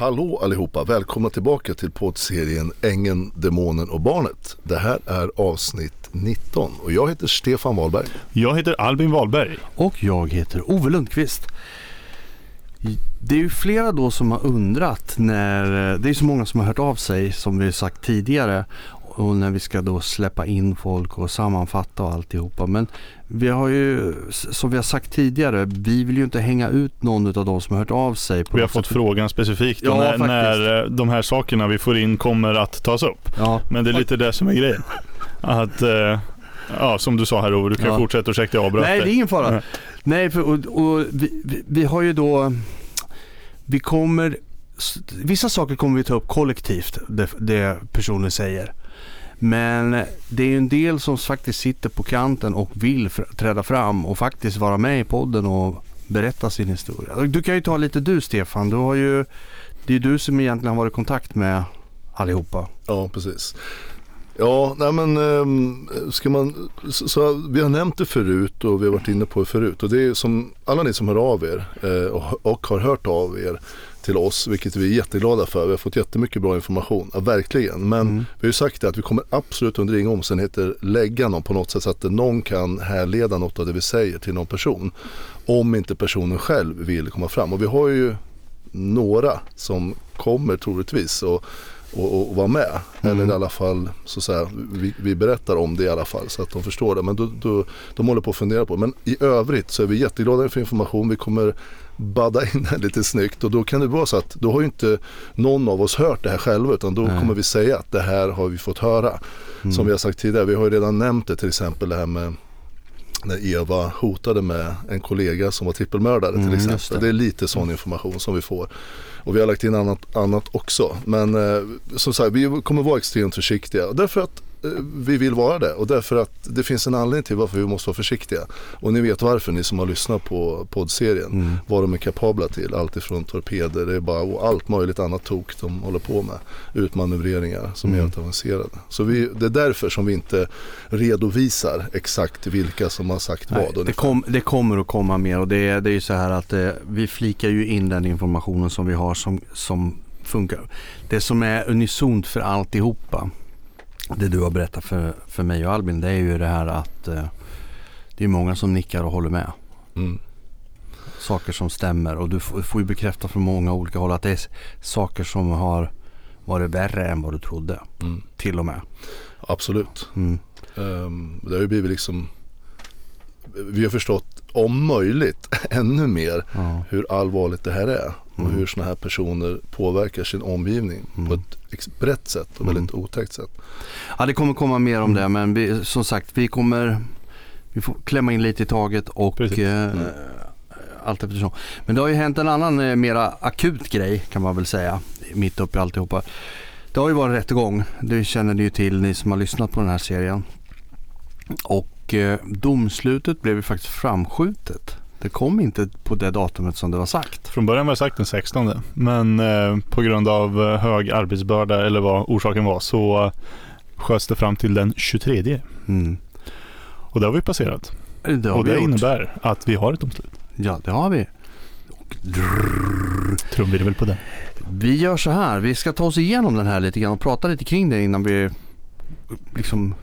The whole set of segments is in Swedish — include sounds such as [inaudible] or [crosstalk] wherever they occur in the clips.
Hallå allihopa, välkomna tillbaka till poddserien Ängen, Demonen och Barnet. Det här är avsnitt 19 och jag heter Stefan Wahlberg. Jag heter Albin Wahlberg. Och jag heter Ove Lundqvist. Det är ju flera då som har undrat när, det är så många som har hört av sig som vi sagt tidigare och när vi ska då släppa in folk och sammanfatta och alltihopa. Men vi har ju, som vi har sagt tidigare, vi vill ju inte hänga ut någon av de som har hört av sig. vi har fått sätt. frågan specifikt ja, när, när, de här sakerna vi får in kommer att tas upp. Ja. Men det är lite det som är grejen. [laughs] Att, eh, ja som du sa här Ove, du kan ja. fortsätta, ursäkta jag avbröt Nej, det är ingen fara. Nej, för, och, och vi, vi, vi har ju då, vi kommer Vissa saker kommer vi ta upp kollektivt, det, det personen säger. Men det är ju en del som faktiskt sitter på kanten och vill träda fram och faktiskt vara med i podden och berätta sin historia. Du kan ju ta lite du Stefan. Du har ju, det är du som egentligen har varit i kontakt med allihopa. Ja, precis. Ja, nej men ehm, ska man, så, så, vi har nämnt det förut och vi har varit inne på det förut och det är som alla ni som hör av er eh, och, och har hört av er till oss, vilket vi är jätteglada för. Vi har fått jättemycket bra information, ja, verkligen. Men mm. vi har ju sagt det att vi kommer absolut under inga omständigheter lägga någon på något sätt så att någon kan härleda något av det vi säger till någon person. Om inte personen själv vill komma fram. Och vi har ju några som kommer troligtvis och, och, och vara med. Mm. Eller i alla fall så att säga, vi, vi, berättar om det i alla fall så att de förstår det. Men då, då, de håller på att fundera på det. Men i övrigt så är vi jätteglada för information. Vi kommer badda in det lite snyggt och då kan det vara så att då har ju inte någon av oss hört det här själva utan då Nej. kommer vi säga att det här har vi fått höra. Mm. Som vi har sagt tidigare, vi har ju redan nämnt det till exempel det här med när Eva hotade med en kollega som var trippelmördare till mm, exempel. Det. det. är lite sån information som vi får. Och vi har lagt in annat, annat också. Men eh, som sagt, vi kommer vara extremt försiktiga. Därför att vi vill vara det och därför att det finns en anledning till varför vi måste vara försiktiga. Och ni vet varför ni som har lyssnat på poddserien. Mm. Vad de är kapabla till. Allt ifrån torpeder det är bara, och allt möjligt annat tok de håller på med. Utmanövreringar som mm. är helt avancerade. Så vi, det är därför som vi inte redovisar exakt vilka som har sagt Nej, vad. Det, kom, det, kommer att komma mer och det är, det är ju så här att eh, vi flikar ju in den informationen som vi har som, som funkar. Det som är unisont för alltihopa det du har berättat för, för mig och Albin det är ju det här att eh, det är många som nickar och håller med. Mm. Saker som stämmer och du får, får ju bekräfta från många olika håll att det är saker som har varit värre än vad du trodde. Mm. Till och med. Absolut. Mm. Um, det har ju blivit liksom vi har förstått om möjligt [laughs] ännu mer ja. hur allvarligt det här är och mm. hur sådana här personer påverkar sin omgivning mm. på ett brett sätt och väldigt mm. otäckt sätt. Ja det kommer komma mer om det men vi, som sagt vi kommer vi får klämma in lite i taget och eh, mm. allt eftersom. Men det har ju hänt en annan eh, mera akut grej kan man väl säga mitt uppe i alltihopa. Det har ju varit rättegång, det känner ni ju till ni som har lyssnat på den här serien. Och eh, domslutet blev ju faktiskt framskjutet. Det kom inte på det datumet som det var sagt. Från början var det sagt den 16 men eh, på grund av eh, hög arbetsbörda eller vad orsaken var så sköts det fram till den 23. Mm. Och det har vi passerat. Det har och det gjort. innebär att vi har ett domslut. Ja, det har vi. Trumvirvel på det. Vi gör så här. Vi ska ta oss igenom den här lite grann och prata lite kring det innan vi liksom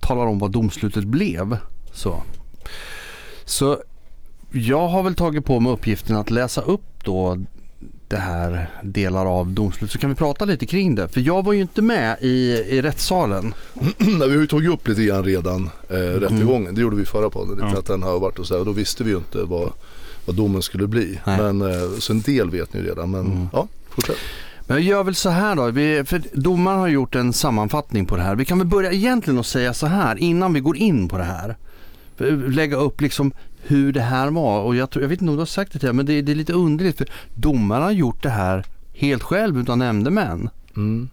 talar om vad domslutet blev. Så. Så jag har väl tagit på mig uppgiften att läsa upp då det här delar av domslutet så kan vi prata lite kring det. För jag var ju inte med i, i rättssalen. [clears throat] Nej, vi har ju tagit upp lite grann redan eh, rättegången. Mm. Det gjorde vi förra podden. Ja. Att den har varit och så här, och då visste vi ju inte vad, vad domen skulle bli. Men, eh, så en del vet ni redan. Men mm. ja, fortsätt. Men jag gör väl så här då, vi, för domaren har gjort en sammanfattning på det här. Vi kan väl börja egentligen och säga så här innan vi går in på det här. Lägga upp liksom hur det här var och jag, tror, jag vet inte om du har sagt det till men det, det är lite underligt för domaren har gjort det här helt själv utan nämndemän. Mm.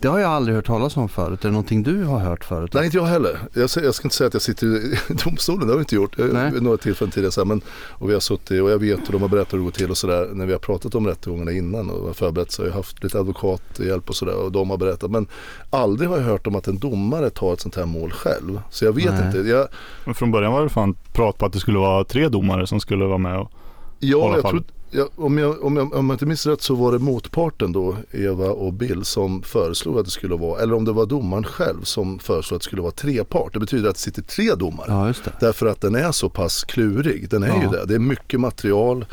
Det har jag aldrig hört talas om förut. Är det någonting du har hört förut? Nej, inte jag heller. Jag, jag ska inte säga att jag sitter i [laughs] domstolen, det har jag inte gjort. Nej. Några tillfällen tidigare. Så här, men, och vi har suttit och jag vet hur de har berättat hur det går till och sådär. När vi har pratat om rättegångarna innan och förberett så har jag haft lite advokathjälp och sådär och de har berättat. Men aldrig har jag hört om att en domare tar ett sånt här mål själv. Så jag vet Nej. inte. Jag... Men från början var det fan prat på att det skulle vara tre domare som skulle vara med och Ja, jag, trodde, ja, om, jag, om, jag, om jag inte minns rätt så var det motparten då, Eva och Bill, som föreslog att det skulle vara, eller om det var domaren själv som föreslog att det skulle vara tre part. Det betyder att det sitter tre domare. Ja, Därför att den är så pass klurig. Den är ja. ju det. Det är mycket material.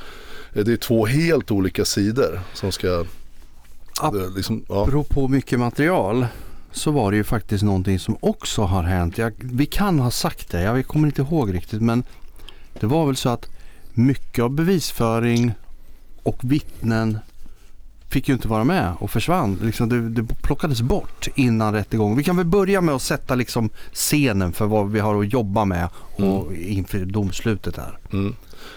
Det är två helt olika sidor som ska... Ap liksom, ja. Apropå mycket material så var det ju faktiskt någonting som också har hänt. Jag, vi kan ha sagt det, jag kommer inte ihåg riktigt men det var väl så att mycket av bevisföring och vittnen fick ju inte vara med och försvann. Liksom det, det plockades bort innan rättegången. Vi kan väl börja med att sätta liksom scenen för vad vi har att jobba med och mm. inför domslutet här. Mm.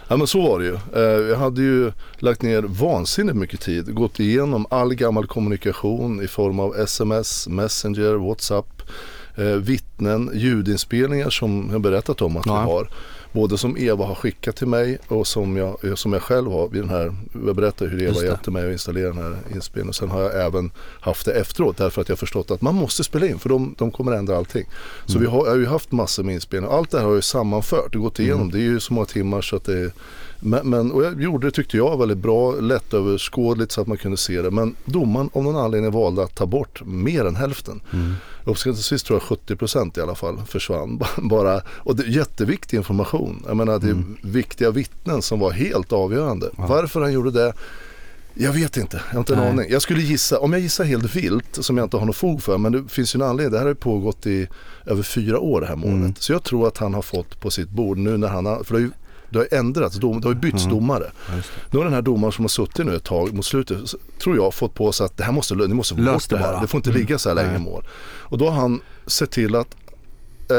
Ja men så var det ju. Eh, jag hade ju lagt ner vansinnigt mycket tid. Gått igenom all gammal kommunikation i form av sms, messenger, whatsapp, eh, vittnen, ljudinspelningar som jag berättat om att ja. vi har. Både som Eva har skickat till mig och som jag, som jag själv har. Vid den här, jag berättade hur Eva hjälpte mig att installera den här inspelningen. Sen har jag även haft det efteråt därför att jag förstått att man måste spela in för de, de kommer ändra allting. Så mm. vi har, jag har ju haft massor med inspelningar. Allt det här har jag sammanfört och gått igenom. Mm. Det är ju så många timmar så att det är men, men, och jag gjorde det tyckte jag väldigt bra, lättöverskådligt så att man kunde se det. Men domaren om någon anledning valde att ta bort mer än hälften. Mm. Uppskattningsvis tror jag 70% i alla fall försvann. [laughs] Bara, och det är jätteviktig information. Jag menar det är mm. viktiga vittnen som var helt avgörande. Ja. Varför han gjorde det jag vet inte, jag har inte en Nej. aning. Jag skulle gissa, om jag gissar helt vilt som jag inte har något fog för, men det finns ju en anledning. Det här har pågått i över fyra år det här målet. Mm. Så jag tror att han har fått på sitt bord nu när han har, för det har ju det har ändrats, det har bytts mm. domare. Nu har den här domaren som har suttit nu ett tag mot slutet, tror jag, fått på sig att det här måste, ni måste bort det här. Det får inte ligga så här länge i mål. Och då har han sett till att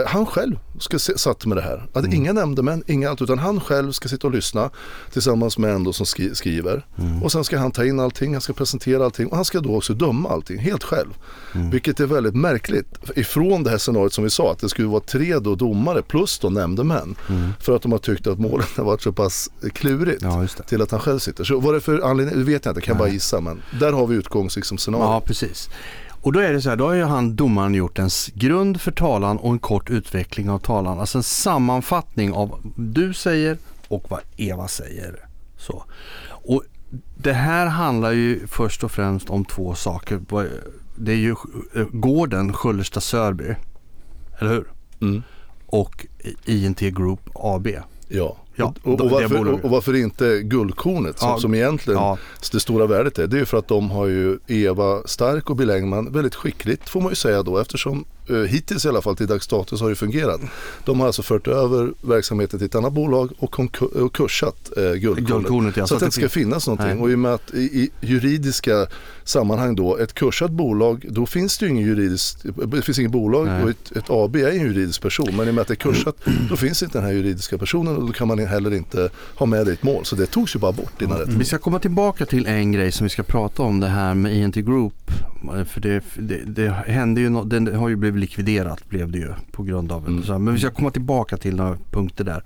han själv ska satt med det här. Att mm. Inga nämndemän, inga allt, utan han själv ska sitta och lyssna tillsammans med en då som skri skriver. Mm. Och sen ska han ta in allting, han ska presentera allting och han ska då också döma allting helt själv. Mm. Vilket är väldigt märkligt ifrån det här scenariot som vi sa att det skulle vara tre då domare plus då nämndemän. Mm. För att de har tyckt att målen har varit så pass klurigt ja, till att han själv sitter. Så vad det för anledning, det vet jag inte, kan Nej. bara gissa men där har vi utgångsscenariot. Liksom, ja precis. Och då är det så här, då har ju han, domaren gjort en grund för talan och en kort utveckling av talan. Alltså en sammanfattning av vad du säger och vad Eva säger. Så. Och det här handlar ju först och främst om två saker. Det är ju gården Sköllersta Sörby, eller hur? Mm. Och INT Group AB. Ja. Ja, och, och, varför, och, varför, inte guldkornet som, ja, som egentligen ja. det stora värdet är. Det är för att de har ju Eva Stark och Bill Engman väldigt skickligt får man ju säga då eftersom hittills i alla fall till dags dato så har det fungerat. De har alltså fört över verksamheten till ett annat bolag och, och kursat eh, guldkornet. ja, så, så att det inte ska finnas någonting. Nej. Och i och med att i, i, juridiska sammanhang då, ett kursat bolag, då finns det ju ingen juridisk, det finns inget bolag Nej. och ett, ett, AB är en juridisk person. Men i och med att det är kursat, då finns inte den här juridiska personen och då kan man heller inte ha med det i ett mål. Så det togs ju bara bort innan mm. Vi ska komma tillbaka till en grej som vi ska prata om det här med ENT Group. För det, det, det hände ju, no, det har ju blivit likviderat blev det ju på grund av mm. Men vi ska komma tillbaka till några punkter där.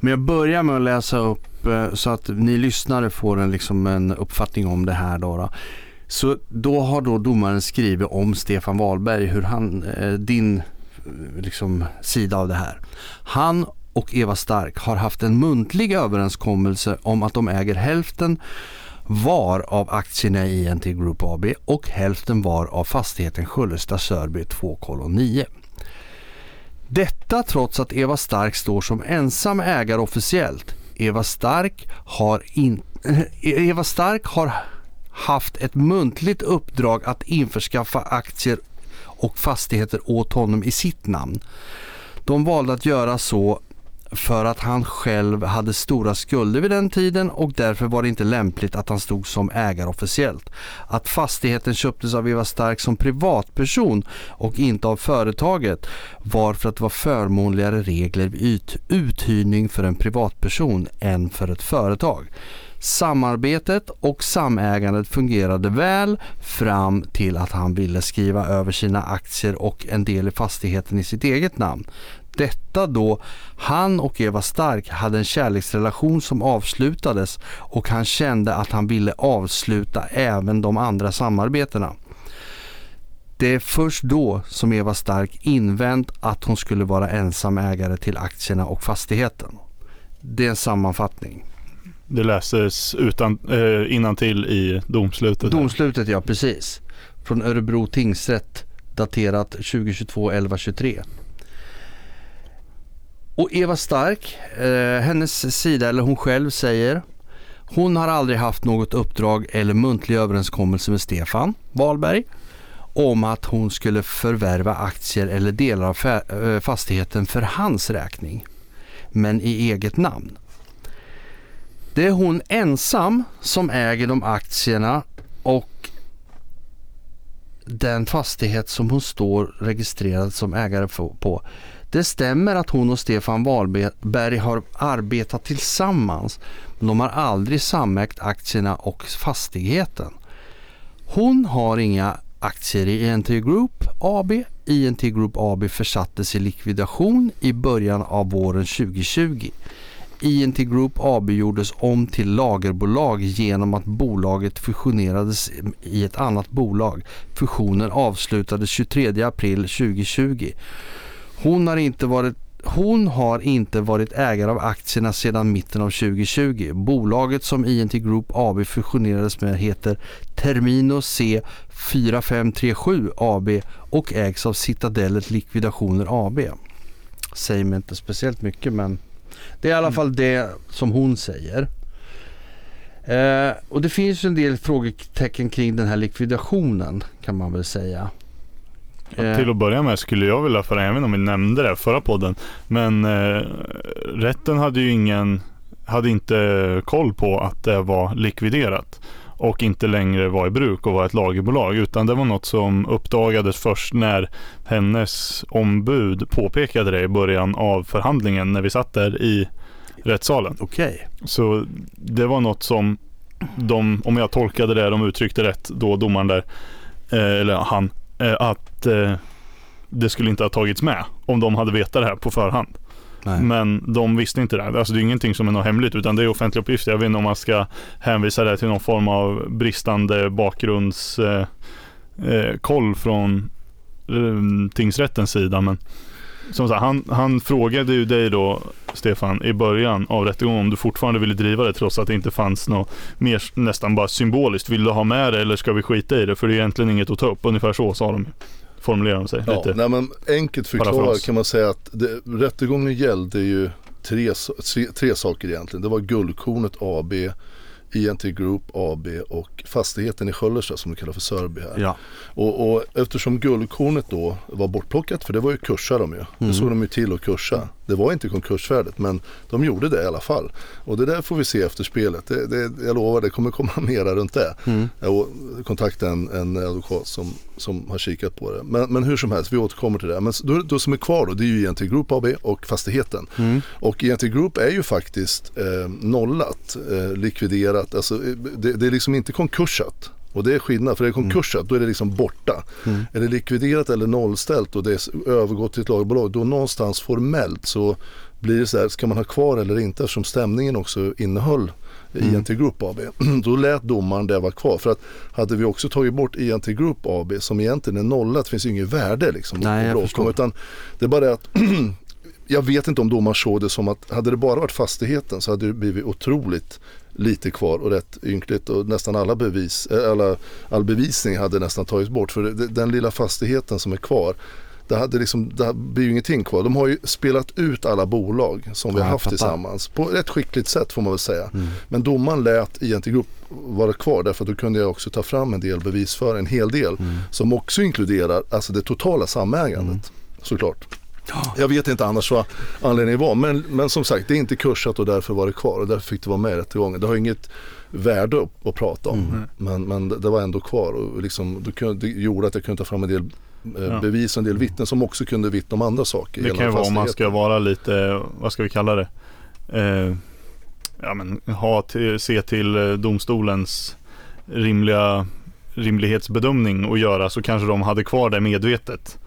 Men jag börjar med att läsa upp eh, så att ni lyssnare får en, liksom en uppfattning om det här. Då, då. Så då har då domaren skrivit om Stefan Wahlberg, hur han, eh, din eh, liksom, sida av det här. Han och Eva Stark har haft en muntlig överenskommelse om att de äger hälften var av aktierna i INT Group AB och hälften var av fastigheten Sköllersta Sörby 2,9. Detta trots att Eva Stark står som ensam ägare officiellt. Eva Stark har, in, [clears throat] Eva Stark har haft ett muntligt uppdrag att införskaffa aktier och fastigheter åt honom i sitt namn. De valde att göra så för att han själv hade stora skulder vid den tiden och därför var det inte lämpligt att han stod som ägare officiellt. Att fastigheten köptes av Eva Stark som privatperson och inte av företaget var för att det var förmånligare regler vid uthyrning för en privatperson än för ett företag. Samarbetet och samägandet fungerade väl fram till att han ville skriva över sina aktier och en del i fastigheten i sitt eget namn. Detta då han och Eva Stark hade en kärleksrelation som avslutades och han kände att han ville avsluta även de andra samarbetena. Det är först då som Eva Stark invänt att hon skulle vara ensam ägare till aktierna och fastigheten. Det är en sammanfattning. det läses utan, eh, innantill i domslutet. Domslutet ja, precis. Från Örebro tingsrätt daterat 2022 11 23. Och Eva Stark, eh, hennes sida eller hon själv säger hon har aldrig haft något uppdrag eller muntlig överenskommelse med Stefan Wahlberg om att hon skulle förvärva aktier eller delar av eh, fastigheten för hans räkning, men i eget namn. Det är hon ensam som äger de aktierna och den fastighet som hon står registrerad som ägare på. Det stämmer att hon och Stefan Wahlberg har arbetat tillsammans men de har aldrig samägt aktierna och fastigheten. Hon har inga aktier i INT Group AB. INT Group AB försattes i likvidation i början av våren 2020. INT Group AB gjordes om till lagerbolag genom att bolaget fusionerades i ett annat bolag. Fusionen avslutades 23 april 2020. Hon har inte varit hon har inte varit ägare av aktierna sedan mitten av 2020. Bolaget som INT Group AB fusionerades med heter Termino C 4537 AB och ägs av Citadellet Likvidationer AB. Säger mig inte speciellt mycket men det är i alla fall det som hon säger. Eh, och det finns en del frågetecken kring den här likvidationen kan man väl säga. Ja, till att börja med skulle jag vilja föra, även om vi nämnde det förra podden, men eh, rätten hade ju ingen, hade inte koll på att det var likviderat och inte längre var i bruk och var ett lagerbolag utan det var något som uppdagades först när hennes ombud påpekade det i början av förhandlingen när vi satt där i rättssalen. Okej. Okay. Så det var något som de, om jag tolkade det, de uttryckte rätt då domaren där, eh, eller han, eh, att eh, det skulle inte ha tagits med om de hade vetat det här på förhand. Nej. Men de visste inte det. Alltså det är ingenting som är något hemligt utan det är offentliga uppgifter. Jag vet inte om man ska hänvisa det till någon form av bristande bakgrundskoll eh, eh, från eh, tingsrättens sida. Men som sagt, han, han frågade ju dig då Stefan i början av rättegången om du fortfarande ville driva det trots att det inte fanns något mer nästan bara symboliskt. Vill du ha med det eller ska vi skita i det? För det är egentligen inget att ta upp. Ungefär så sa de formulerar de sig. Ja, lite nej, men enkelt förklarat kan man säga att det, rättegången gällde ju tre, tre saker egentligen. Det var Guldkornet AB, INT Group AB och fastigheten i Sköllersta som vi kallar för Sörby här. Ja. Och, och, eftersom guldkornet då var bortplockat, för det var ju kursa de ju. Mm. Det såg de ju till att kursa. Det var inte konkursvärdet men de gjorde det i alla fall. Och det där får vi se efter spelet. Det, det, jag lovar, det kommer komma [laughs] mera runt det. Mm. Jag kontaktade en, en advokat som, som har kikat på det. Men, men hur som helst, vi återkommer till det. Men då, då som är kvar då, det är ju INT Group AB och fastigheten. Mm. Och INT Group är ju faktiskt eh, nollat, eh, likviderat. Alltså, det, det är liksom inte konkursat. Och det är skillnad, för är det konkursat mm. då är det liksom borta. Mm. Är det likviderat eller nollställt och det är övergått till ett lagerbolag då någonstans formellt så blir det så här, ska man ha kvar eller inte eftersom stämningen också innehöll mm. INT Group AB. [clears throat] Då lät domaren det vara kvar. För att hade vi också tagit bort INT Group AB som egentligen är nollat, det finns ju inget värde liksom. Nej, jag förstår. Utan det är bara det att [clears throat] jag vet inte om domaren såg det som att hade det bara varit fastigheten så hade det blivit otroligt lite kvar och rätt ynkligt och nästan alla bevis, eh, alla, all bevisning hade nästan tagits bort. För den lilla fastigheten som är kvar det, hade liksom, det blir ju ingenting kvar. De har ju spelat ut alla bolag som vi har haft tillsammans på ett skickligt sätt får man väl säga. Mm. Men domaren lät INT Group vara kvar därför att då kunde jag också ta fram en del bevis för en hel del mm. som också inkluderar alltså det totala samägandet mm. såklart. Jag vet inte annars vad anledningen var. Men, men som sagt, det är inte kursat och därför var det kvar. Och därför fick det vara med i rättegången. Det har inget värde att, att prata om. Mm. Men, men det var ändå kvar. Och liksom, det gjorde att jag kunde ta fram en del eh, ja. bevis och en del vittnen som också kunde vittna om andra saker. Det kan ju vara om man ska vara lite, vad ska vi kalla det? Eh, ja, men ha till, se till eh, domstolens rimliga rimlighetsbedömning och göra så kanske de hade kvar det medvetet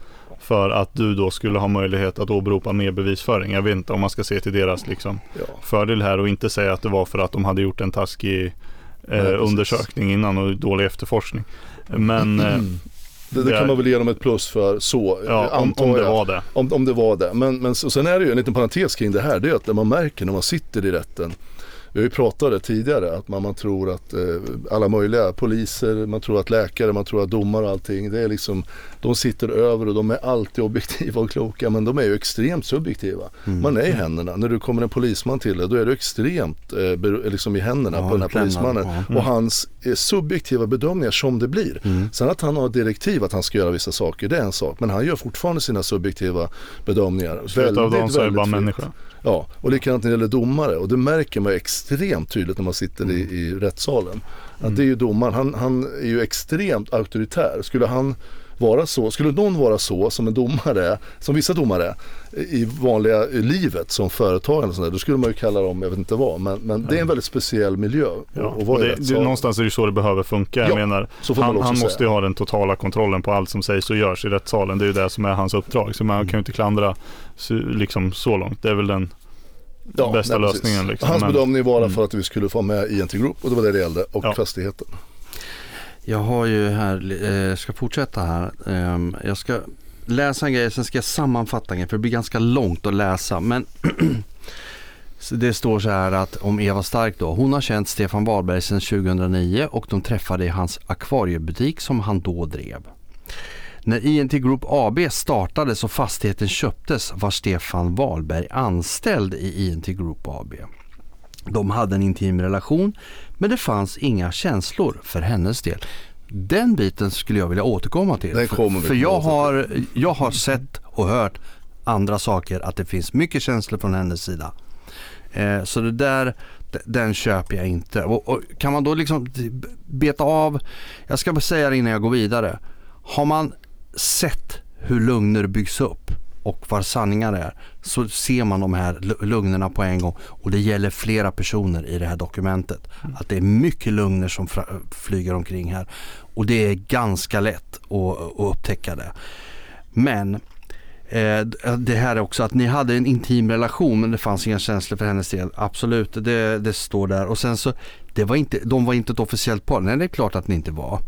för att du då skulle ha möjlighet att åberopa mer bevisföring. Jag vet inte om man ska se till deras liksom, ja. fördel här och inte säga att det var för att de hade gjort en taskig eh, Nej, undersökning innan och dålig efterforskning. Men eh, det, det, kan man väl ge dem ett plus för så. Ja, om, om det var det. Om, om det var det. Men, men sen är det ju en liten parentes kring det här. Det är att det man märker när man sitter i rätten vi har ju pratat om det tidigare att man, man tror att eh, alla möjliga poliser, man tror att läkare, man tror att domare och allting. Det är liksom, de sitter över och de är alltid [laughs] objektiva och kloka men de är ju extremt subjektiva. Mm. Man är i händerna. När du kommer en polisman till dig då är du extremt eh, liksom i händerna ja, på den här polismannen. Ja. Mm. Och hans eh, subjektiva bedömningar som det blir. Mm. Sen att han har direktiv att han ska göra vissa saker, det är en sak. Men han gör fortfarande sina subjektiva bedömningar. Slutet av dagen så är det bara människa. Ja, och likadant när det gäller domare och det märker man extremt tydligt när man sitter i, i rättssalen. Att mm. det är ju domaren, han, han är ju extremt auktoritär. Skulle han vara så, skulle någon vara så som en domare, som vissa domare i vanliga livet som företagare och då skulle man ju kalla dem, jag vet inte vad, men, men det är en väldigt speciell miljö. Ja, och, och det, det, någonstans är det så det behöver funka. Ja, jag menar, han, han måste ju ha den totala kontrollen på allt som sägs och görs i rättssalen. Det är ju det som är hans uppdrag. Så man mm. kan ju inte klandra liksom, så långt. Det är väl den ja, bästa nej, lösningen. Liksom. Hans bedömning var mm. för att vi skulle få med INT Group och det var det det gällde och ja. fastigheten. Jag har ju här, eh, ska fortsätta här. Eh, jag ska läsa en grej, sen ska jag sammanfatta en grej för det blir ganska långt att läsa. Men [clears throat] det står så här att om Eva Stark då, hon har känt Stefan Wahlberg sedan 2009 och de träffade i hans akvariebutik som han då drev. När INT Group AB startades och fastigheten köptes var Stefan Wahlberg anställd i INT Group AB. De hade en intim relation men det fanns inga känslor för hennes del. Den biten skulle jag vilja återkomma till. Den för, för jag, har, jag har sett och hört andra saker att det finns mycket känslor från hennes sida. Eh, så det där, den köper jag inte. Och, och, kan man då liksom beta av, jag ska bara säga det innan jag går vidare. Har man sett hur lögner byggs upp och vad sanningar är så ser man de här lögnerna på en gång och det gäller flera personer i det här dokumentet. Mm. Att det är mycket lögner som flyger omkring här och det är ganska lätt att, att upptäcka det. Men eh, det här är också att ni hade en intim relation men det fanns inga känslor för hennes del. Absolut, det, det står där. Och sen så, det var inte, de var inte ett officiellt par. Nej, det är klart att ni inte var.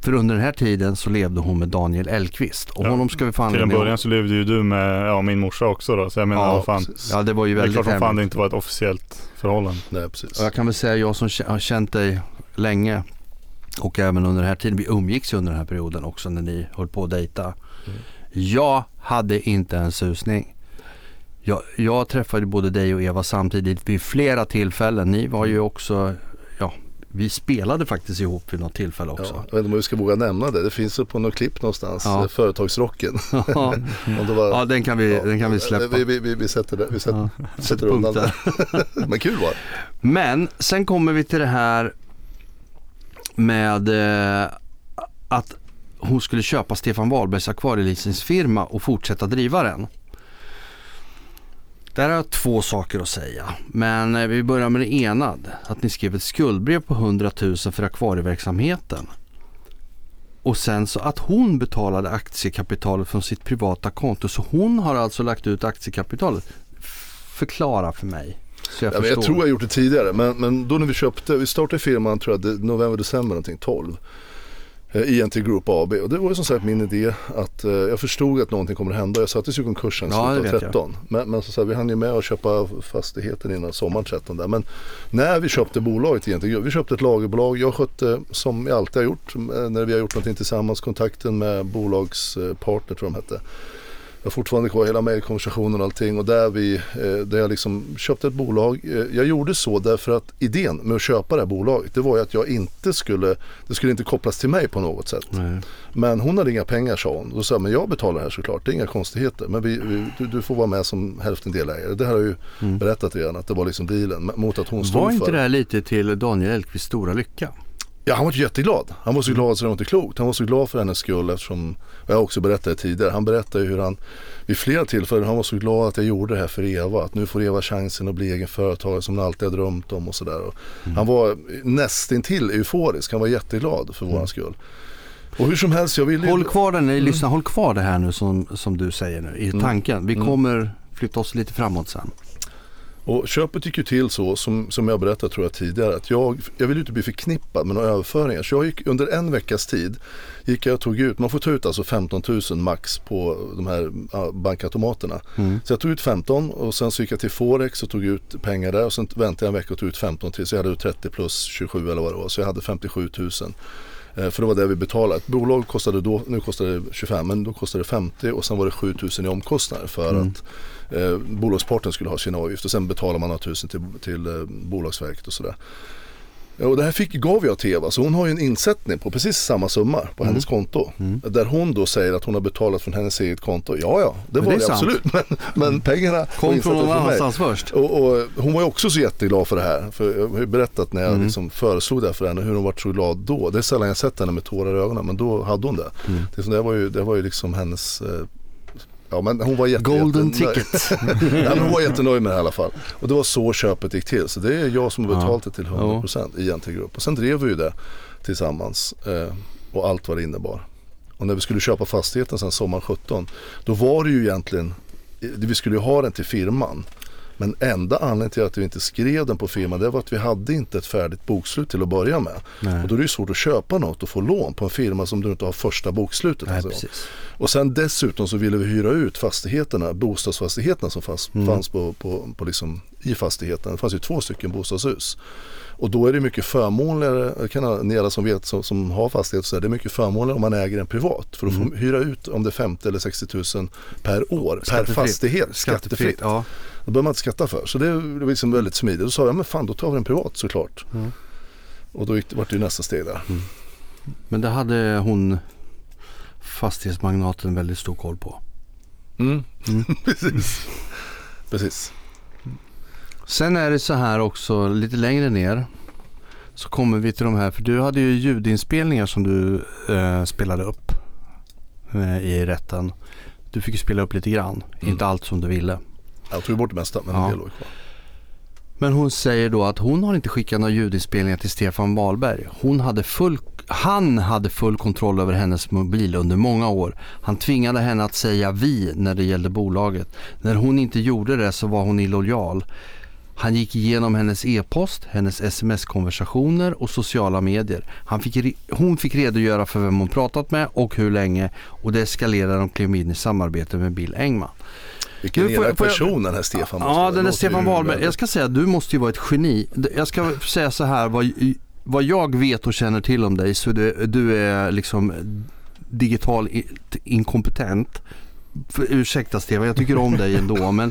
För under den här tiden så levde hon med Daniel Elkvist. Och ja. honom ska vi fan Till en början så levde ju du med ja, min morsa också då. Så jag menar, ja, fan, ja, det var ju väldigt Det är klart som fan det inte var ett officiellt förhållande. Nej, precis. Och jag kan väl säga, jag som har känt dig länge och även under den här tiden, vi umgicks ju under den här perioden också när ni höll på att dejta. Mm. Jag hade inte en susning. Jag, jag träffade både dig och Eva samtidigt vid flera tillfällen. Ni var ju också vi spelade faktiskt ihop vid något tillfälle också. Ja, jag vet inte om vi ska våga nämna det. Det finns på något klipp någonstans. Ja. Företagsrocken. [laughs] Ja, var, ja den, kan vi, ja, den kan vi släppa. Vi, vi, vi sätter, det, vi sätter, ja. sätter undan det. [laughs] Men kul var. Men sen kommer vi till det här med eh, att hon skulle köpa Stefan Wahlbergs akvarieleasingfirma och fortsätta driva den. Där har jag två saker att säga. Men eh, vi börjar med det ena. Att ni skrev ett skuldbrev på 100 000 för akvarieverksamheten. Och sen så att hon betalade aktiekapitalet från sitt privata konto. Så hon har alltså lagt ut aktiekapitalet. Förklara för mig. Så jag, ja, jag tror jag gjort det tidigare. Men, men då när vi köpte, vi startade firman tror jag november, december någonting, 12. INT eh, Group AB och det var ju som sagt min idé att eh, jag förstod att någonting kommer att hända. Jag sattes ju i konkursen i ja, slutet av 13. Men, men så, så vi hann ju med att köpa fastigheten innan sommaren 13 där. Men när vi köpte bolaget INT Group, vi köpte ett lagerbolag. Jag skötte som jag alltid har gjort eh, när vi har gjort någonting tillsammans kontakten med bolagspartner tror jag de hette jag har fortfarande kvar hela mejlkonversationen och allting och där, vi, eh, där jag liksom köpte ett bolag. Eh, jag gjorde så därför att idén med att köpa det här bolaget det var ju att jag inte skulle, det skulle inte kopplas till mig på något sätt. Nej. Men hon hade inga pengar sa hon. Då sa jag, men jag betalar det här såklart, det är inga konstigheter. Men vi, vi, du, du, får vara med som hälften delägare. Det här har jag ju mm. berättat redan att det var liksom dealen mot att hon stod för. Var inte det här lite till Daniel Elkvists stora lycka? Ja, han var jätteglad. Han var så glad så det var inte klokt. Han var så glad för hennes skull eftersom, jag också berättat det tidigare, han berättade hur han vid flera tillfällen, han var så glad att jag gjorde det här för Eva. Att nu får Eva chansen att bli egen företagare som hon alltid har drömt om och sådär. Mm. Han var nästintill euforisk, han var jätteglad för mm. våran skull. Och hur som helst, jag vill Håll kvar den, mm. lyssna, håll kvar det här nu som, som du säger nu i mm. tanken. Vi mm. kommer flytta oss lite framåt sen. Och köpet gick ju till så som, som jag berättade tror jag tidigare att jag, jag vill inte bli förknippad med några överföringar. Så jag gick under en veckas tid gick jag och tog ut, man får ta ut alltså 15 000 max på de här bankautomaterna. Mm. Så jag tog ut 15 och sen så gick jag till Forex och tog ut pengar där och sen väntade jag en vecka och tog ut 15 till så jag hade 30 plus 27 eller vad det var. Så jag hade 57 000. Eh, för det var det vi betalade. Ett bolag kostade då, nu kostar det 25 men då kostade det 50 och sen var det 7000 i omkostnader för mm. att eh, bolagsparten skulle ha sina avgifter. Sen betalar man tusen till, till eh, Bolagsverket och sådär. Och det här fick, gav jag till Eva, så hon har ju en insättning på precis samma summa på mm. hennes konto. Mm. Där hon då säger att hon har betalat från hennes eget konto. Ja, ja, det men var det, det absolut. [laughs] Men, men pengarna kom från någon annanstans först. Och, och, hon var ju också så jätteglad för det här. För jag har ju berättat när jag mm. liksom föreslog det här för henne hur hon var så glad då. Det är sällan jag sett henne med tårar i ögonen men då hade hon det. Mm. Det, det, var ju, det var ju liksom hennes eh, Ja, men hon var jätte, Golden ticket. [laughs] ja, hon var jättenöjd med det i alla fall. Och det var så köpet gick till. Så det är jag som har betalt det till 100% ja. i NT Grupp. Och sen drev vi ju det tillsammans eh, och allt vad det innebar. Och när vi skulle köpa fastigheten sen sommar 17 då var det ju egentligen, vi skulle ju ha den till firman. Men enda anledningen till att vi inte skrev den på firman det var att vi hade inte ett färdigt bokslut till att börja med. Nej. Och då är det svårt att köpa något och få lån på en firma som du inte har första bokslutet. Nej, alltså. Och sen dessutom så ville vi hyra ut fastigheterna, bostadsfastigheterna som fanns, mm. fanns på, på, på liksom, i fastigheten. Det fanns ju två stycken bostadshus. Och då är det mycket förmånligare, kan ni alla som vet som, som har fastighet, så är det mycket förmånligare om man äger en privat. För att mm. få hyra ut om det är 50 eller 60 000 per år, per fastighet, skattefritt. Ja. Det behöver man inte skatta för. Så det är liksom väldigt smidigt. Då sa jag, men fan då tar vi den privat såklart. Mm. Och då gick, var det ju nästa steg där. Mm. Men det hade hon fastighetsmagnaten väldigt stor koll på. Mm. Mm. [laughs] Precis. Precis. Sen är det så här också lite längre ner så kommer vi till de här, för du hade ju ljudinspelningar som du eh, spelade upp eh, i rätten. Du fick ju spela upp lite grann, mm. inte allt som du ville. Jag tog bort det mesta men ja. en del låg kvar. Men hon säger då att hon har inte skickat några ljudinspelningar till Stefan Wahlberg. Hon hade full, han hade full kontroll över hennes mobil under många år. Han tvingade henne att säga vi när det gällde bolaget. När hon inte gjorde det så var hon illojal. Han gick igenom hennes e-post, hennes sms-konversationer och sociala medier. Han fick, hon fick redogöra för vem hon pratat med och hur länge och det eskalerade de klev in i samarbete med Bill Engman. Vilken elak person den här Stefan måste Ja, den är Stefan Wahlberg. Jag ska säga, du måste ju vara ett geni. Jag ska säga så här, vad, vad jag vet och känner till om dig så du, du är liksom digital inkompetent. Ursäkta Stefan, jag tycker om dig ändå men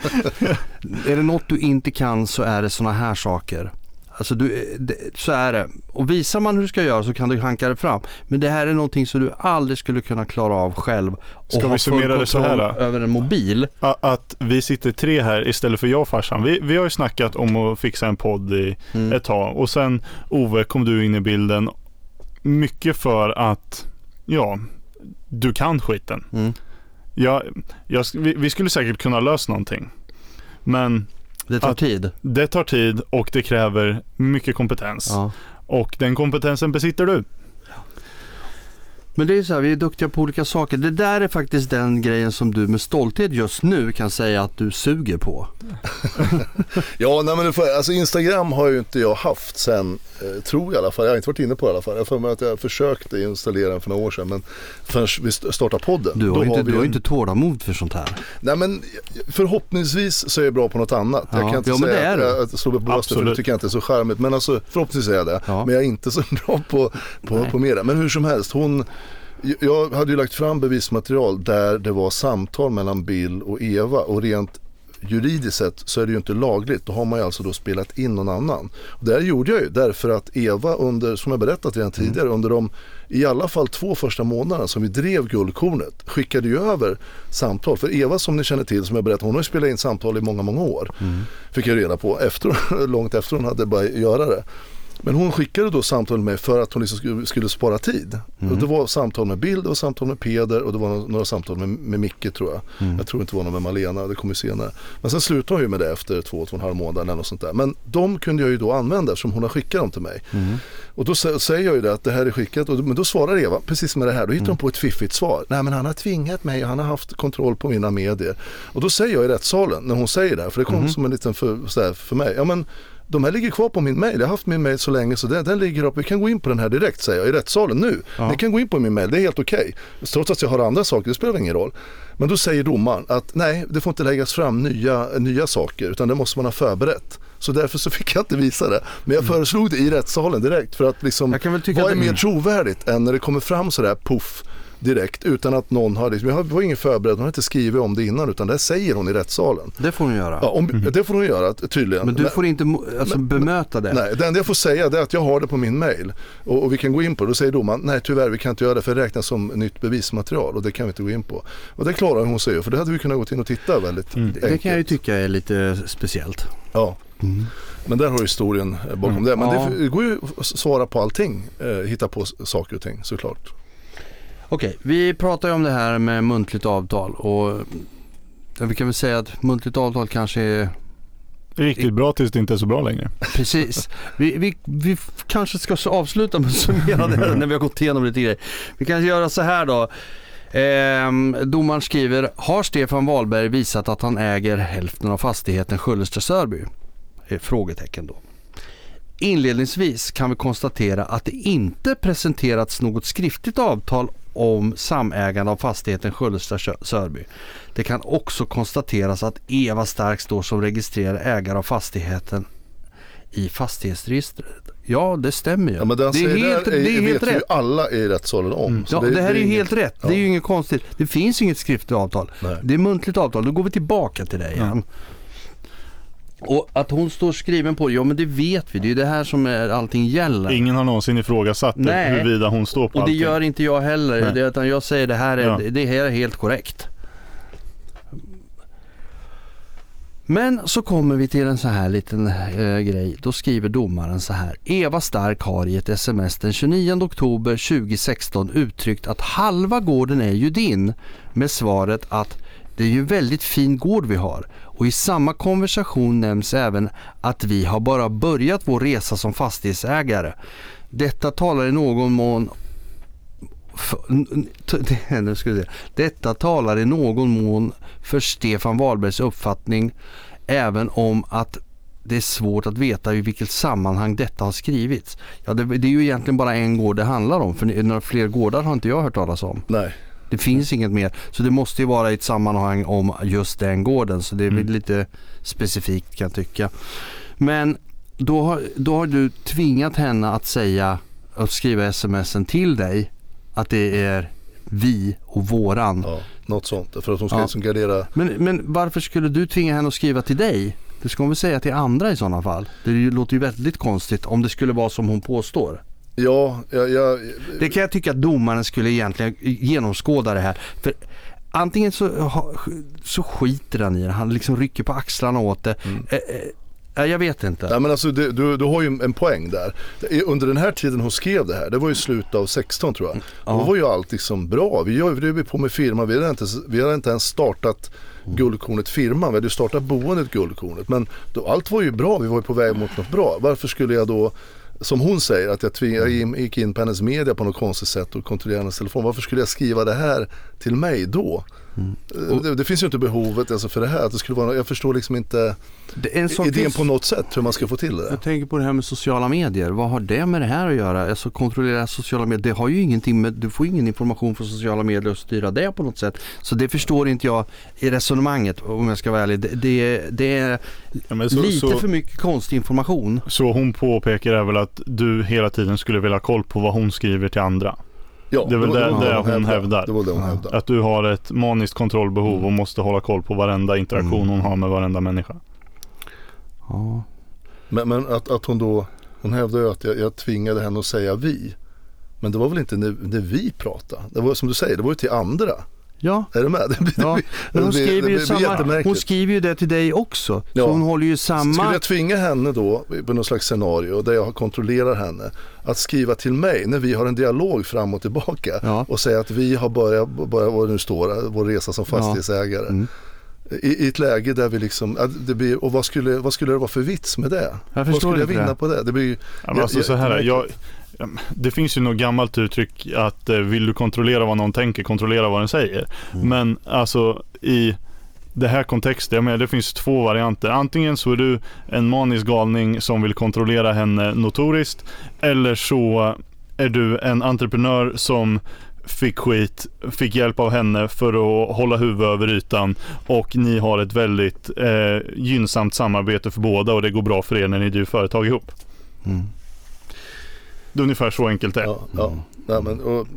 är det något du inte kan så är det sådana här saker. Alltså du, det, så är det. Och visar man hur du ska göra så kan du hanka det fram. Men det här är någonting som du aldrig skulle kunna klara av själv. Och ska vi summera det så här då? över en mobil. Att vi sitter tre här istället för jag och farsan. Vi, vi har ju snackat om att fixa en podd i mm. ett tag. Och sen Ove kom du in i bilden. Mycket för att, ja, du kan skiten. Mm. Ja, jag, vi, vi skulle säkert kunna lösa någonting. Men det tar tid. Det tar tid och det kräver mycket kompetens. Ja. Och den kompetensen besitter du. Men det är så här, vi är duktiga på olika saker. Det där är faktiskt den grejen som du med stolthet just nu kan säga att du suger på. [laughs] ja, nej men får, alltså Instagram har ju inte jag haft sen, eh, tror jag i alla fall. Jag har inte varit inne på det i alla fall. Jag får mig att jag försökte installera den för några år sedan. Men förrän vi startade podden. Du har, inte, har du har inte tålamod för sånt här. Nej men förhoppningsvis så är jag bra på något annat. Ja, jag kan inte ja, säga att jag slår på bröstet för det tycker jag inte är så charmigt. Men alltså förhoppningsvis är jag det. Ja. Men jag är inte så [laughs] bra på, på, på mer. Men hur som helst, hon jag hade ju lagt fram bevismaterial där det var samtal mellan Bill och Eva och rent juridiskt sett så är det ju inte lagligt. Då har man ju alltså då spelat in någon annan. Och det här gjorde jag ju därför att Eva under, som jag berättat redan mm. tidigare, under de i alla fall två första månaderna som vi drev Guldkornet skickade ju över samtal. För Eva som ni känner till, som jag berättade, hon har ju spelat in samtal i många, många år. Mm. Fick jag reda på, efter, [laughs] långt efter hon hade börjat göra det. Men hon skickade då samtal med mig för att hon liksom skulle, spara tid. Mm. Och det var samtal med Bild, det var samtal med Peder och det var några samtal med, med Micke tror jag. Mm. Jag tror inte det var någon med Malena, det kommer senare. Men sen slutade hon ju med det efter två, två och en halv månad eller något sånt där. Men de kunde jag ju då använda eftersom hon har skickat dem till mig. Mm. Och då sä- säger jag ju det att det här är skickat. Och, då- men då svarar Eva precis med det här. Då hittar hon på ett fiffigt svar. Nej men han har tvingat mig och han har haft kontroll på mina medier. Och då säger jag i rättssalen när hon säger det här. För det kom som en liten för, här, för mig. Ja men de här ligger kvar på min mail. Jag har haft min mail så länge så den, den ligger upp. Vi kan gå in på den här direkt säger jag i rättssalen nu. Ja. Ni kan gå in på min mail, det är helt okej. Trots att jag har andra saker, det spelar ingen roll. Men då säger domaren att nej, det får inte läggas fram nya, nya saker utan det måste man ha förberett. Så därför så [laughs] fick jag inte visa det. Men jag föreslog det i rättssalen direkt för att liksom, vad är mer trovärdigt än när det kommer fram sådär puff direkt utan att någon har, liksom, jag var ingen förberedd, hon har inte skrivit om det innan utan det säger hon i rättssalen. Det får hon göra. Ja, om, Det får hon göra tydligen. Men du får inte alltså, bemöta det. Nej, det enda jag får säga det är att jag har det på min mail och, och vi kan gå in på det. Då säger domaren, nej tyvärr vi kan inte göra det för det räknas som nytt bevismaterial och det kan vi inte gå in på. Och det klarar hon sig för det hade vi kunnat gå in och titta väldigt Det enkelt. kan jag ju tycka är lite speciellt. Ja. Men där har historien bakom Mm. det. Men Ja. det, det går ju att svara på allting, eh, hitta på saker och ting såklart. Okej, vi pratar ju om det här med muntligt avtal och vi kan väl säga att muntligt avtal kanske är Riktigt bra tills det inte är så bra längre. Precis. Vi, vi, vi kanske ska avsluta med att summera det här när vi har gått igenom lite grejer. Vi kan göra så här då. Ehm, domaren skriver, har Stefan Wahlberg visat att han äger hälften av fastigheten Sköllestra Sörby? Eh, Frågetecken då. Inledningsvis kan vi konstatera att det inte presenterats något skriftligt avtal om samägande av fastigheten Sköllestra Sö- Sörby. Det kan också konstateras att Eva Stark står som registrerad ägare av fastigheten i fastighetsregistret. Ja, det stämmer ju. Ja, men det, det är helt, det är vet helt ju rätt. alla i rättssalen om. Så Ja, det, här är ju helt rätt. Det är Ja. ju inget konstigt. Det finns inget skriftligt avtal. Nej. Det är muntligt avtal. Då går vi tillbaka till det igen. Och att hon står skriven på det, ja men det vet vi. Det är ju det här som är, allting gäller. Ingen har någonsin ifrågasatt Nej. huruvida hon står på Och det allting. gör inte jag heller. Nej. Det, utan jag säger det här är, Ja. det här är helt korrekt. Men så kommer vi till en så här liten eh, grej. Då skriver domaren så här. Eva Stark har i ett sms den 29 oktober 2016 uttryckt att halva gården är ju din. Med svaret att det är ju väldigt fin gård vi har. Och i samma konversation nämns även att vi har bara börjat vår resa som fastighetsägare. Detta talar i någon mån för, [laughs] ska. Detta talar i någon mån för Stefan Wahlbergs uppfattning även om att det är svårt att veta i vilket sammanhang detta har skrivits. Ja, det, det är ju egentligen bara en gård det handlar om för några fler gårdar har inte jag hört talas om. Nej. Det finns inget mer. Så det måste ju vara i ett sammanhang om just den gården. Så det är väl lite specifikt kan jag tycka. Men då har, då har du tvingat henne att säga att skriva smsen till dig att det är vi och våran. Ja, något sånt. För att hon ska Ja. liksom gardera. Men, men varför skulle du tvinga henne att skriva till dig? Det ska hon väl säga till andra i sådana fall. Det låter ju väldigt konstigt om det skulle vara som hon påstår. Ja, jag, jag, Det kan jag tycka att domaren skulle egentligen genomskåda det här. För antingen så, så skiter han i det, han liksom rycker på axlarna åt det. Eh, eh, jag vet inte. Nej men alltså det, du, du har ju en poäng där. Under den här tiden hon skrev det här, det var ju slutet av 16 tror jag. Då var ju allt liksom bra. Vi drev på med firma, vi hade inte, vi hade inte ens startat Guldkornet firman, vi hade ju startat boendet Guldkornet. Men då, allt var ju bra, vi var ju på väg mot något bra. Varför skulle jag då som hon säger, att jag, tving, jag gick in på hennes media på något konstigt sätt och kontrollerade hennes telefon. Varför skulle jag skriva det här till mig då? Eh, Det, det finns ju inte behovet alltså för det här. Att det skulle vara, jag förstår liksom inte Det är en sak idén till- på något sätt hur man ska få till det. Jag tänker på det här med sociala medier. Vad har det med det här att göra? Alltså kontrollera sociala medier. Det har ju ingenting med, du får ingen information från sociala medier och styra det på något sätt. Så det förstår inte jag i resonemanget om jag ska vara ärlig. Det, det, det är Ja, så, lite så, för mycket konstig information. så hon påpekar är väl att du hela tiden skulle vilja ha koll på vad hon skriver till andra. Ja, Det är väl var- det- var det hon hävdar. Det var det hon Ja. hävdade. Att du har ett maniskt kontrollbehov och måste hålla koll på varenda interaktion Mm. hon har med varenda människa. Ja. Men, men att, att hon då, hon hävdade ju att jag, jag tvingade henne att säga vi. Men det var väl inte när, när vi pratade. Det var som du säger, det var ju till andra. Ja. Är du med? Det blir, Ja, det hon skriver, det ju blir samma, hon skriver ju det till dig också. Så Ja. hon håller ju Skulle samma... jag tvinga henne då, på något slags scenario där jag kontrollerar henne, att skriva till mig när vi har en dialog fram och tillbaka Ja. och säga att vi har börjat, börjat vad nu står, vår resa som fastighetsägare. Mm. I, I ett läge där vi liksom, det blir, och vad skulle, vad skulle det vara för vits med det? Jag vad skulle jag vinna det. på det? Det blir ju, Ja, men alltså Ja, så här, ja, jag, ja, det finns ju något gammalt uttryck att eh, vill du kontrollera vad någon tänker, kontrollera vad den säger. Mm. Men alltså i det här kontextet, jag menar, det finns två varianter. Antingen så är du en manisk galning som vill kontrollera henne notoriskt. Eller så är du en entreprenör som fick skit, fick hjälp av henne för att hålla huvudet över ytan och ni har ett väldigt eh, gynnsamt samarbete för båda och det går bra för er när ni driver företag ihop. Mm. Det är ungefär så enkelt det är. ja, ja. Nej, men, och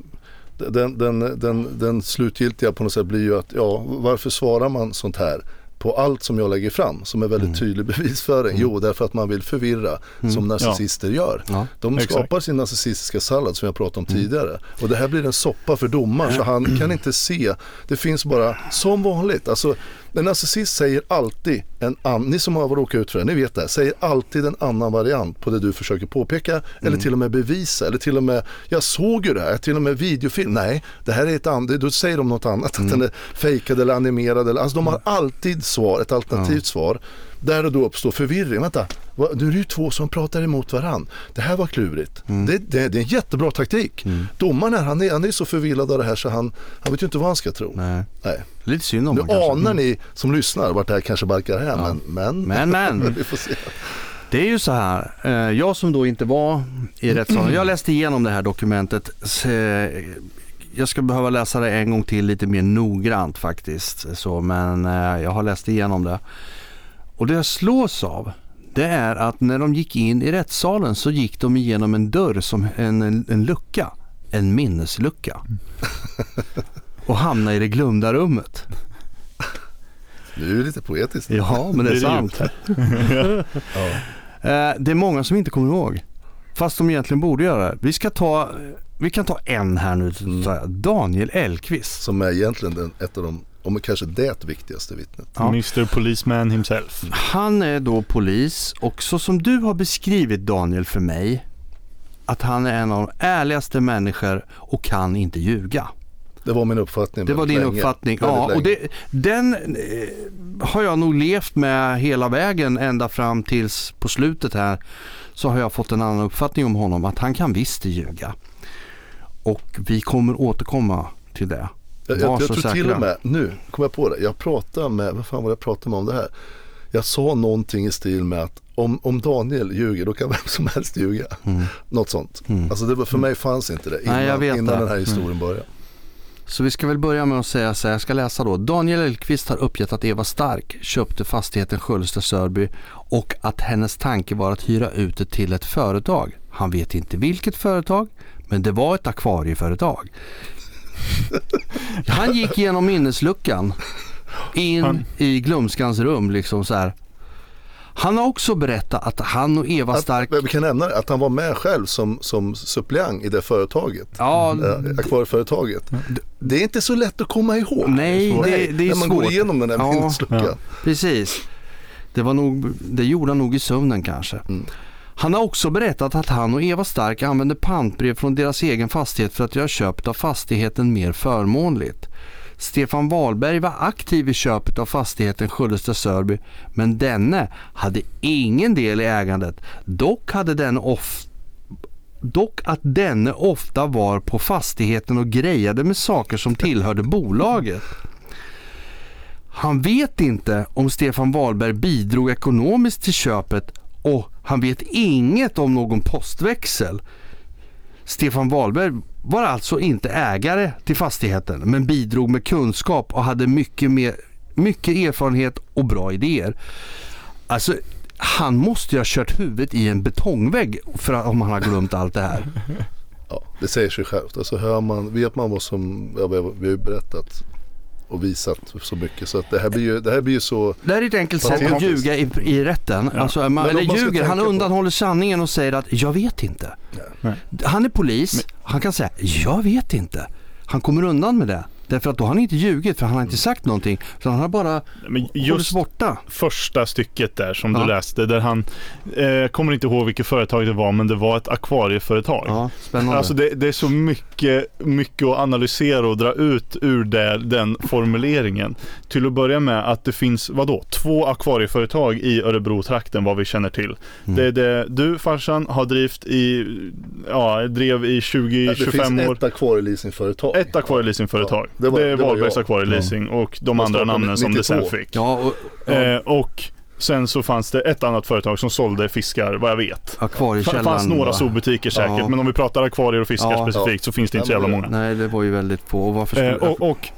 den, den, den, den slutgiltiga på något sätt blir ju att, ja, varför svarar man sånt här? På allt som jag lägger fram som är väldigt Mm. tydlig bevisföring. Jo, därför att man vill förvirra som narcissister gör. Ja. De Exakt. skapar sin narcissistiska sallad som jag pratade om tidigare. Och det här blir en soppa för domaren så han kan inte se. Det finns bara, som vanligt, alltså en narcissist säger alltid en annan, ni som har råkat ut för det, ni vet det, säger alltid en annan variant på det du försöker påpeka eller till och med bevisa eller till och med, jag såg ju det här, till och med videofilm, nej, det här är ett annat, då säger de något annat, att den är fejkad eller animerad eller, alltså de har alltid svar, ett alternativt svar. Där det då uppstår förvirring. Vänta, vad- nu är det ju två som pratar emot varann. Det här var klurigt. Det, det, det är en jättebra taktik. Domaren här, han är, han är så förvillad av det här så han, han vet ju inte vad han ska tro. Nej. Nej. Lite synd om Nu honom kanske. anar ni som lyssnar vart det här kanske barkar hem. Ja. Men, men, Men, men. [laughs] vi får se. Det är ju så här, eh, jag som då inte var i rättssalen, jag läste igenom det här dokumentet. Jag ska behöva läsa det en gång till lite mer noggrant faktiskt. Så, men eh, jag har läst igenom det. Och det jag slås av, det är att när de gick in i rättssalen så gick de igenom en dörr som en, en, en lucka. En minneslucka. [laughs] Och hamnade i det glömda rummet. Nu är det lite poetiskt. Ja, men det är Det är det sant. [laughs] Ja. Eh, Det är många som inte kommer ihåg. Fast de egentligen borde göra det. Vi ska ta, vi kan ta en här nu. Mm. Daniel Elkvist. Som är egentligen den, ett av de, om kanske det viktigaste vittnet. Ja. Mr Policeman himself. Han är då polis och så som du har beskrivit Daniel för mig. Att han är en av de ärligaste människor och kan inte ljuga. Det var min uppfattning. Det var din länge. uppfattning. Väldigt Ja, och det, den eh, har jag nog levt med hela vägen ända fram tills på slutet här. Så har jag fått en annan uppfattning om honom. Att han kan visst ljuga. Och vi kommer återkomma till det. Jag, jag, jag tror till säkra. och med, nu kom jag på det, jag pratade med, vad fan var det jag pratade med om det här? Jag sa någonting i stil med att om, om Daniel ljuger då kan vem som helst ljuga. Något sånt. Mm. Alltså det var, för mig fanns inte det innan, Nej, innan det. Mm. den här historien började. Så vi ska väl börja med att säga så här, jag ska läsa då. Daniel Elkvist har uppgett att Eva Stark köpte fastigheten Sköldsta Sörby och att hennes tanke var att hyra ut det till ett företag. Han vet inte vilket företag, men det var ett akvarieföretag. Han gick genom minnesluckan in Han- i glömskans rum liksom så här. Han har också berättat att han och Eva Stark... Att, vi kan nämna att han var med själv som, som suppleant i det företaget. Ja, äh, akvarieföretaget. Det är inte så lätt att komma ihåg. Nej, Så, det- det är När man svårt. går igenom den här Ja. minnesluckan. Ja. Precis. Det, var nog, det gjorde han nog i sömnen kanske. Mm. Han har också berättat att han och Eva Stark använder pantbrev från deras egen fastighet för att göra köpet av fastigheten mer förmånligt. Stefan Wahlberg var aktiv i köpet av fastigheten Sköldesta Sörby men denne hade ingen del i ägandet. Dock hade den of Dock att denne ofta var på fastigheten och grejade med saker som tillhörde bolaget. Han vet inte om Stefan Wahlberg bidrog ekonomiskt till köpet och han vet inget om någon postväxel. Stefan Wahlberg var alltså inte ägare till fastigheten men bidrog med kunskap och hade mycket, mer, mycket erfarenhet och bra idéer. Alltså, han måste ju ha kört huvudet i en betongvägg för att, om han har glömt allt det här. [laughs] Ja, det säger sig självt. Alltså hör man, vet man vad som, ja, vi har berättat och visat så mycket. Så att det här blir ju, det här blir ju så, Det här är ett enkelt sätt att ljuga i, i rätten. Ja. Alltså, man, Men eller man ljuger, han tänka på- undanhåller sanningen och säger att jag vet inte. Nej. Han är polis, han kan säga jag vet inte. Han kommer undan med det. Därför att då har han inte ljugit för han har inte sagt någonting. Så han har bara Men just borta. första stycket där som Ja. du läste, där han, eh, kommer inte ihåg vilket företag det var, men det var ett akvarieföretag. Ja, spännande. Alltså det, det är så mycket, mycket att analysera och dra ut ur det, den formuleringen. Till att börja med att det finns, vadå, två akvarieföretag i Örebro-trakten vad vi känner till. Mm. Det är det du farsan har drivit i, ja, drev i det 20-25 finns år. ett akvarieleasingföretag. Ett akvarieleasingföretag. Ja, det var- det är Wahlbergs jag. akvarieleasing och de andra namnen som det sen 92. fick. ja, och, ja, Eh, och sen så fanns det ett annat företag som sålde fiskar, vad jag vet. Det fanns några zoobutiker säkert, Ja. men om vi pratar akvarier och fiskar Ja. specifikt så finns det inte så Ja, jävla många. Nej, det var ju väldigt få. Och varför Eh, skulle... och, och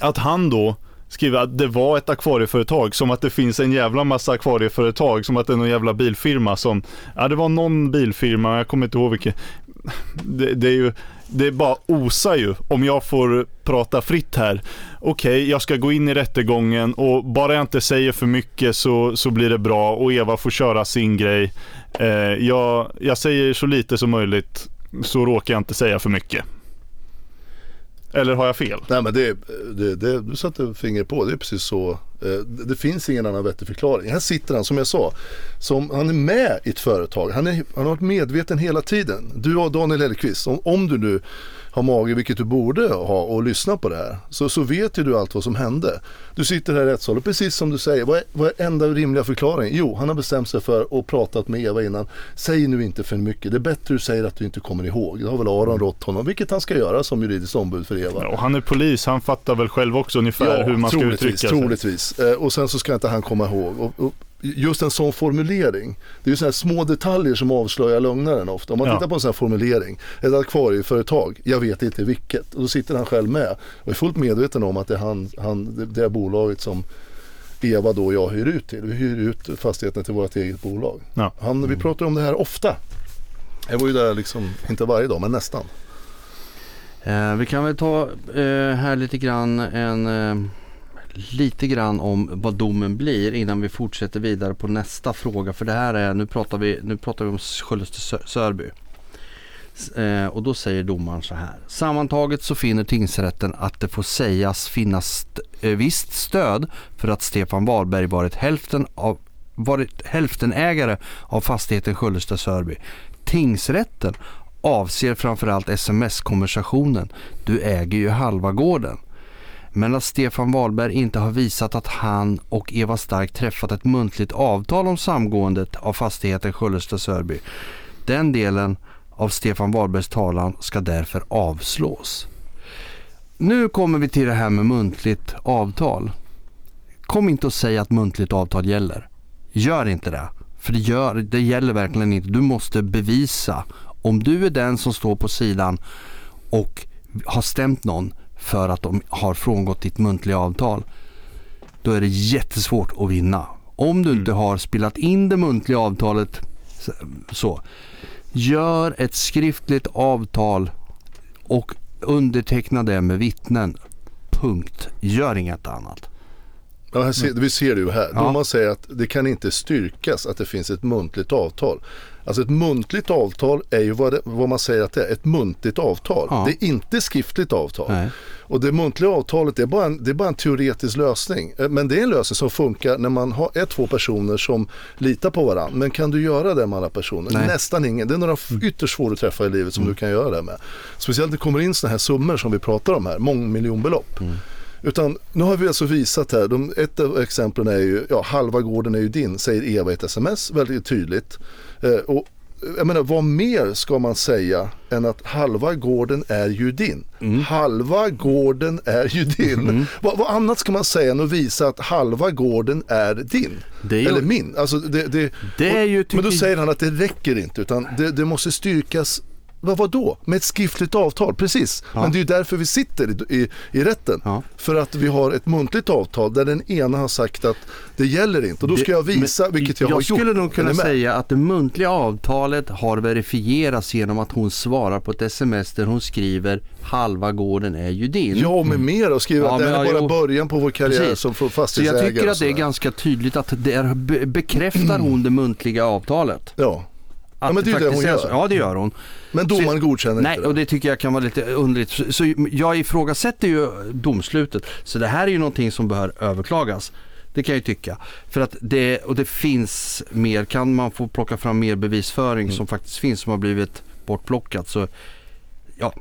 att han då skriver att det var ett akvarieföretag, som att det finns en jävla massa akvarieföretag, som att det är någon jävla bilfirma som, ja det var någon bilfirma, jag kommer inte ihåg vilken. [laughs] Det, det är ju, det bara osar ju, om jag får prata fritt här. Okej, jag ska gå in i rättegången och bara jag inte säger för mycket så, så blir det bra och Eva får köra sin grej. Eh, jag, jag säger så lite som möjligt så råkar jag inte säga för mycket. Eller har jag fel? Nej men det, det, det, du satte fingret på, det är precis så. Eh, det, det finns ingen annan vettig förklaring. Här sitter han som jag sa, som, han är med i ett företag. Han, är, han har varit medveten hela tiden. Du och Daniel Hellqvist, om, om du nu har mage, vilket du borde ha och lyssna på det här, så, så vet ju du allt vad som hände. Du sitter här i rättssalen, precis som du säger, vad är, vad är enda rimliga förklaringen? Jo, han har bestämt sig för och pratat med Eva innan. Säg nu inte för mycket, det är bättre du säger att du inte kommer ihåg. Det har väl Aron rått honom, vilket han ska göra som juridiskt ombud för Eva. Ja, och han är polis, han fattar väl själv också ungefär hur man ska uttrycka sig. troligtvis. Eh, och sen så ska inte han komma ihåg. Och, och just en sån formulering, det är ju sådana här små detaljer som avslöjar lögnaren ofta. Om man Ja. tittar på en sån här formulering, ett akvarieföretag, jag vet inte vilket. Och då sitter han själv med och är fullt medveten om att det är han, han det, det är bolaget som Eva då och jag hyr ut till. Vi hyr ut fastigheten till vårt eget bolag. Ja. Han, vi pratar om det här ofta. Jag var ju där liksom, inte varje dag men nästan. Eh, vi kan väl ta eh, här lite grann en eh, lite grann om vad domen blir innan vi fortsätter vidare på nästa fråga. För det här är, nu pratar vi, nu pratar vi om Skellefteå Sörby. Eh, och då säger domaren så här. Sammantaget så finner tingsrätten att det får sägas finnas st- eh, visst stöd för att Stefan Wahlberg varit hälften av varit hälftenägare av fastigheten Sköllersta Sörby. Tingsrätten avser framförallt sms-konversationen. Du äger ju halva gården. Men att Stefan Wahlberg inte har visat att han och Eva Stark träffat ett muntligt avtal om samgåendet av fastigheten Sköllersta Sörby. Den delen av Stefan Wahlbergs talan ska därför avslås. Nu kommer vi till det här med muntligt avtal. Kom inte och säg att muntligt avtal gäller. Gör inte det. För det, gör, det gäller verkligen inte. Du måste bevisa. Om du är den som står på sidan och har stämt någon för att de har frångått ditt muntliga avtal. Då är det jättesvårt att vinna. Om du inte har spelat in det muntliga avtalet så. Gör ett skriftligt avtal och underteckna det med vittnen. Punkt. Gör inget annat. Ja, ser, vi ser det ju här. Ja. Domaren säger att det kan inte styrkas att det finns ett muntligt avtal. Alltså ett muntligt avtal är ju vad, det, vad man säger att det är, ett muntligt avtal. Ja. Det är inte skriftligt avtal. Nej. Och det muntliga avtalet det är, bara en, det är bara en teoretisk lösning. Eh, Men det är en lösning som funkar när man har är två personer som litar på varandra. Men kan du göra det med alla personer? Nej. Nästan ingen. Det är några f- ytterst få du träffar i livet som du kan göra det med. Speciellt när det kommer in sådana här summor som vi pratar om här, mångmiljonbelopp. Utan nu har vi alltså visat här, de, ett av exemplen är ju, ja halva gården är ju din, säger Eva i ett sms väldigt tydligt. Eh, och jag menar vad mer ska man säga än att halva gården är ju din. Halva gården är ju din. Vad, vad annat ska man säga än att visa att halva gården är din? Är ju- Eller min. Alltså det, det, Det ju, men då tycker- säger han att det räcker inte utan det, det måste styrkas vad, vad då? Med ett skriftligt avtal, precis. Ja. Men det är ju därför vi sitter i, i, i rätten. Ja. För att vi har ett muntligt avtal där den ena har sagt att det gäller inte. Och då ska jag visa, Men vilket jag, har gjort. Jag skulle nog kunna säga att det muntliga avtalet har verifierats genom att hon svarar på ett sms där hon skriver halva gården är ju din. Ja, med mer och skriva Ja, att det här är bara jo. början på vår karriär Precis. som för Så fastighetsägare. jag tycker att det är ganska tydligt att det är, be, bekräftar hon det muntliga avtalet. Ja, Att Ja, men det är ju det hon är gör. så. Ja det gör hon. Men domaren godkänner Nej, inte och det. det tycker jag kan vara lite underligt. Så, så jag ifrågasätter ju domslutet. Så det här är ju någonting som bör överklagas. Det kan jag ju tycka. För att det, och det finns mer, kan man få plocka fram mer bevisföring Mm. som faktiskt finns som har blivit bortplockat så ja.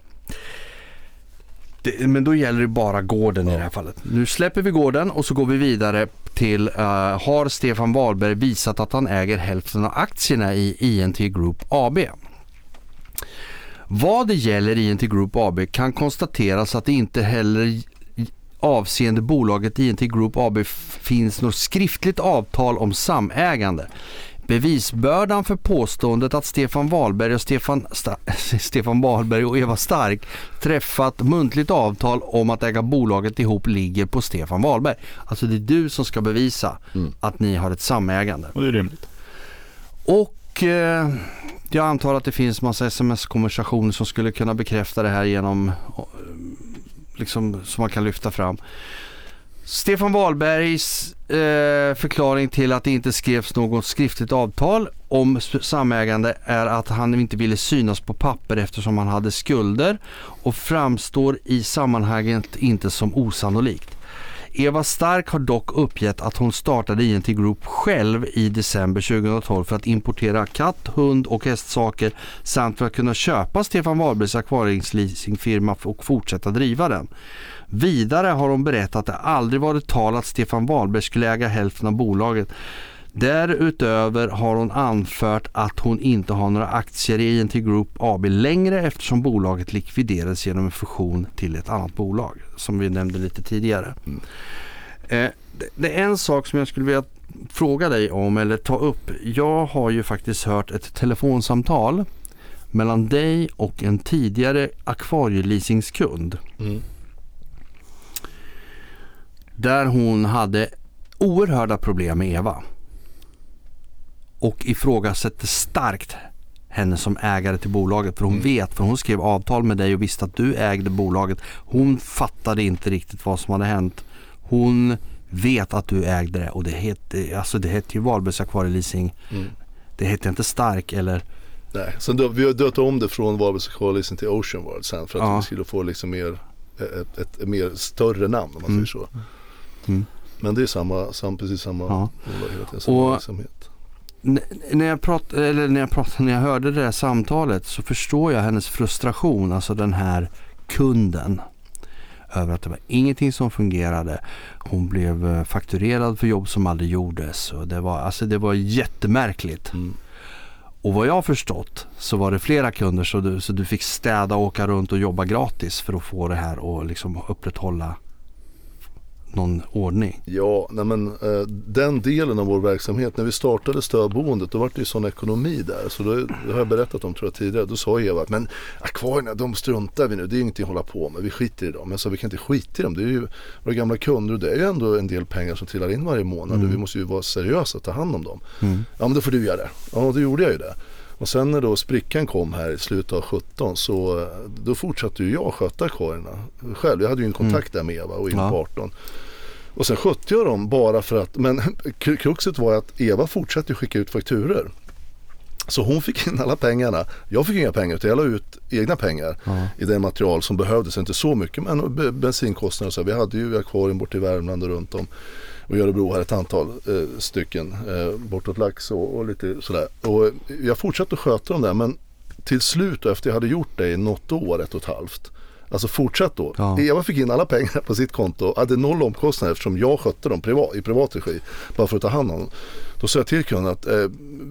Det, men då gäller det bara gården i det här fallet. Nu släpper vi gården och så går vi vidare till uh, har Stefan Wahlberg visat att han äger hälften av aktierna i INT Group AB? Vad det gäller INT Group AB kan konstateras att det inte heller avseende bolaget INT Group AB finns något skriftligt avtal om samägande. Bevisbördan för påståendet att Stefan Wahlberg och Stefan, Sta- [laughs] Stefan Wahlberg och Eva Stark träffat muntligt avtal om att äga bolaget ihop ligger på Stefan Wahlberg. Alltså det är du som ska bevisa Mm. att ni har ett samägande. Och det är rimligt. Och eh, jag antar att det finns massa sms-konversationer som skulle kunna bekräfta det här genom eh, liksom som man kan lyfta fram. Stefan Wahlbergs eh, förklaring till att det inte skrevs något skriftligt avtal om samägande är att han inte ville synas på papper eftersom han hade skulder och framstår i sammanhanget inte som osannolikt. Eva Stark har dock uppgett att hon startade INT Group själv i december 2012 för att importera katt, hund och hästsaker samt för att kunna köpa Stefan Wahlbergs akvariumsleasingfirma och fortsätta driva den. Vidare har hon berättat att det aldrig varit tal att Stefan Wahlberg skulle äga hälften av bolaget. Därutöver har hon anfört att hon inte har några aktier i INT Group AB längre eftersom bolaget likviderades genom en fusion till ett annat bolag som vi nämnde lite tidigare. Mm. Eh, det- det är en sak som jag skulle vilja fråga dig om eller ta upp. Jag har ju faktiskt hört ett telefonsamtal mellan dig och en tidigare akvarieleasingskund Mm. Där hon hade oerhörda problem med Eva och ifrågasätter starkt henne som ägare till bolaget för hon Mm. vet, för hon skrev avtal med dig och visste att du ägde bolaget. Hon fattade inte riktigt vad som hade hänt. Hon vet att du ägde det och det hette, alltså det hette ju Wahlbergs Akvarieleasing. Mm. Det hette inte Stark eller Nej, sen då, vi har döpt om det från Varbergs Coalition till Ocean World sen för att Ja. vi skulle få liksom mer, ett, ett, ett mer större namn om man Mm. säger så. Mm. Men det är samma, sam, precis samma Ja. bolag hela tiden, samma Och- verksamhet. När jag, prat, eller när, jag pratade, när jag hörde det där samtalet så förstår jag hennes frustration, alltså den här kunden. Över att det var ingenting som fungerade. Hon blev eh, fakturerad för jobb som aldrig gjordes. Och det, var, alltså det var jättemärkligt. Mm. Och vad jag har förstått så var det flera kunder så du, så du fick städa och åka runt och jobba gratis för att få det här och liksom upprätthålla någon ordning. Ja, nej men eh, den delen av vår verksamhet, när vi startade stödboendet då var det ju sån ekonomi där. Så då, det har jag berättat om tror jag tidigare. Då sa Eva att men akvarierna de struntar vi nu, det är ingenting att hålla på med, vi skiter i dem. Men sa vi kan inte skita i dem, det är ju våra gamla kunder och det är ju ändå en del pengar som trillar in varje månad. Mm. Vi måste ju vara seriösa och ta hand om dem. Mm. Ja men då får du göra det. Ja då gjorde jag ju det. Och sen när då sprickan kom här i slutet av 17 så eh, då fortsatte ju jag sköta akvarierna själv. Jag hade ju en kontakt där med Eva och in Ja. på 18. Och sen skötte jag dem bara för att, men [laughs] kru- kruxet var att Eva fortsatte skicka ut fakturer. Så hon fick in alla pengarna. Jag fick inga pengar utan jag la ut egna pengar Ja. i det material som behövdes. Inte så mycket men be- bensinkostnader och så. Vi hade ju akvarium bort i Värmland och runt om. Och i Örebro här ett antal eh, stycken eh, bortåt Lax och, och lite sådär. Och jag fortsatte att sköta dem där men till slut efter jag hade gjort det i något år, ett och ett halvt. Alltså fortsatt då. Ja. Eva fick in alla pengar på sitt konto, hade noll omkostnader eftersom jag skötte dem privat, i privat regi. Bara för att ta hand om dem. Då sa jag till kunden att eh,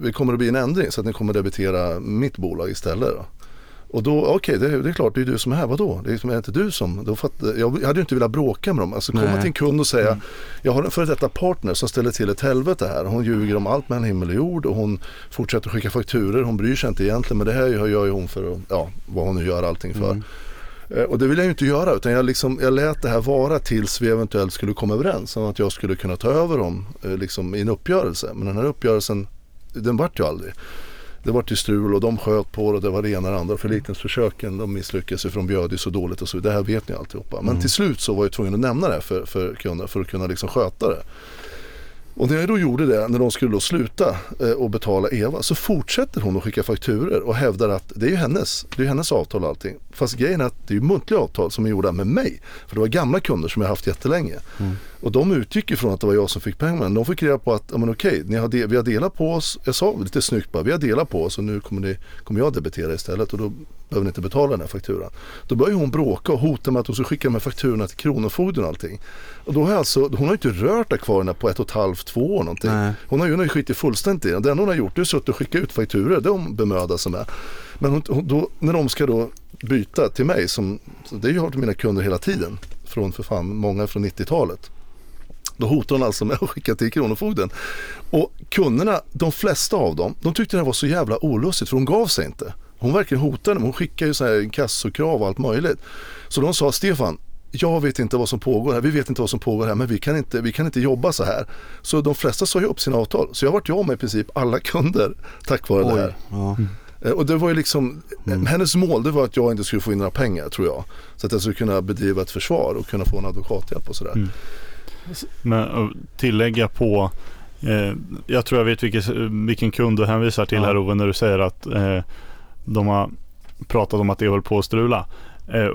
det kommer att bli en ändring så att ni kommer debitera mitt bolag istället. Då. Och då, okej det, det är klart det är du som är här, vadå? Det är, liksom, är inte du som, då fatt, jag hade ju inte velat bråka med dem. Alltså komma Nej. till en kund och säga, jag har en före detta partner som ställer till ett helvete här. Hon ljuger om allt mellan himmel och jord och hon fortsätter skicka fakturer. Hon bryr sig inte egentligen men det här gör ju hon för att, ja, vad hon nu gör allting för. Mm. Eh, Och det vill jag ju inte göra utan jag, liksom, jag lät det här vara tills vi eventuellt skulle komma överens om att jag skulle kunna ta över dem eh, liksom, i en uppgörelse. Men den här uppgörelsen, den vart ju aldrig. Det vart ju strul och de sköt på det och det var det ena och det andra. Förlikningsförsöken de misslyckades ju för de bjöd ju så dåligt och så Det här vet ni alltihopa. Men Mm. till slut så var jag tvungen att nämna det för, för för att kunna liksom sköta det. Och när jag då gjorde det, när de skulle då sluta eh, och betala Eva, så fortsätter hon att skicka fakturer och hävdar att det är ju hennes, det är hennes avtal och allting. Fast grejen är att det är ju muntliga avtal som är gjorda med mig. För det var gamla kunder som jag haft jättelänge. Mm. Och de utgick ifrån att det var jag som fick pengarna. De fick reda på att, ja men okej, ni har de, vi har delat på oss. Jag sa lite snyggt bara, vi har delat på oss och nu kommer, ni, kommer jag debitera istället och då behöver ni inte betala den här fakturan. Då börjar hon bråka och hota med att hon ska skicka de här fakturorna till Kronofogden och allting. Och då har alltså, hon har inte rört akvarierna på ett och ett halvt, två år någonting. Nej. Hon har ju skitit fullständigt i det. Det enda hon har gjort är att suttit och skicka ut fakturor. Det har hon bemödat sig med. Men hon, då, när de ska då byta till mig, som, det har jag mina kunder hela tiden. Från för fan, många från 90-talet. Då hotar hon alltså med att skicka till Kronofogden. Och kunderna, de flesta av dem, de tyckte det var så jävla olustigt för hon gav sig inte. Hon verkligen hotade, hon skickade ju så här kassokrav och allt möjligt. Så de sa, Stefan, jag vet inte vad som pågår här, vi vet inte vad som pågår här men vi kan inte, vi kan inte jobba så här. Så de flesta sa ju upp sina avtal. Så jag vart jag med i princip alla kunder tack vare Oj, det här. Ja. Eh, och det var ju liksom, mm. hennes mål det var att jag inte skulle få in några pengar tror jag. Så att jag skulle kunna bedriva ett försvar och kunna få en advokathjälp och sådär. Mm. Men tillägga på eh, jag tror jag vet vilken, vilken kund du hänvisar till ja. här Ove när du säger att eh, de har pratat om att det håller på att strula. Eh,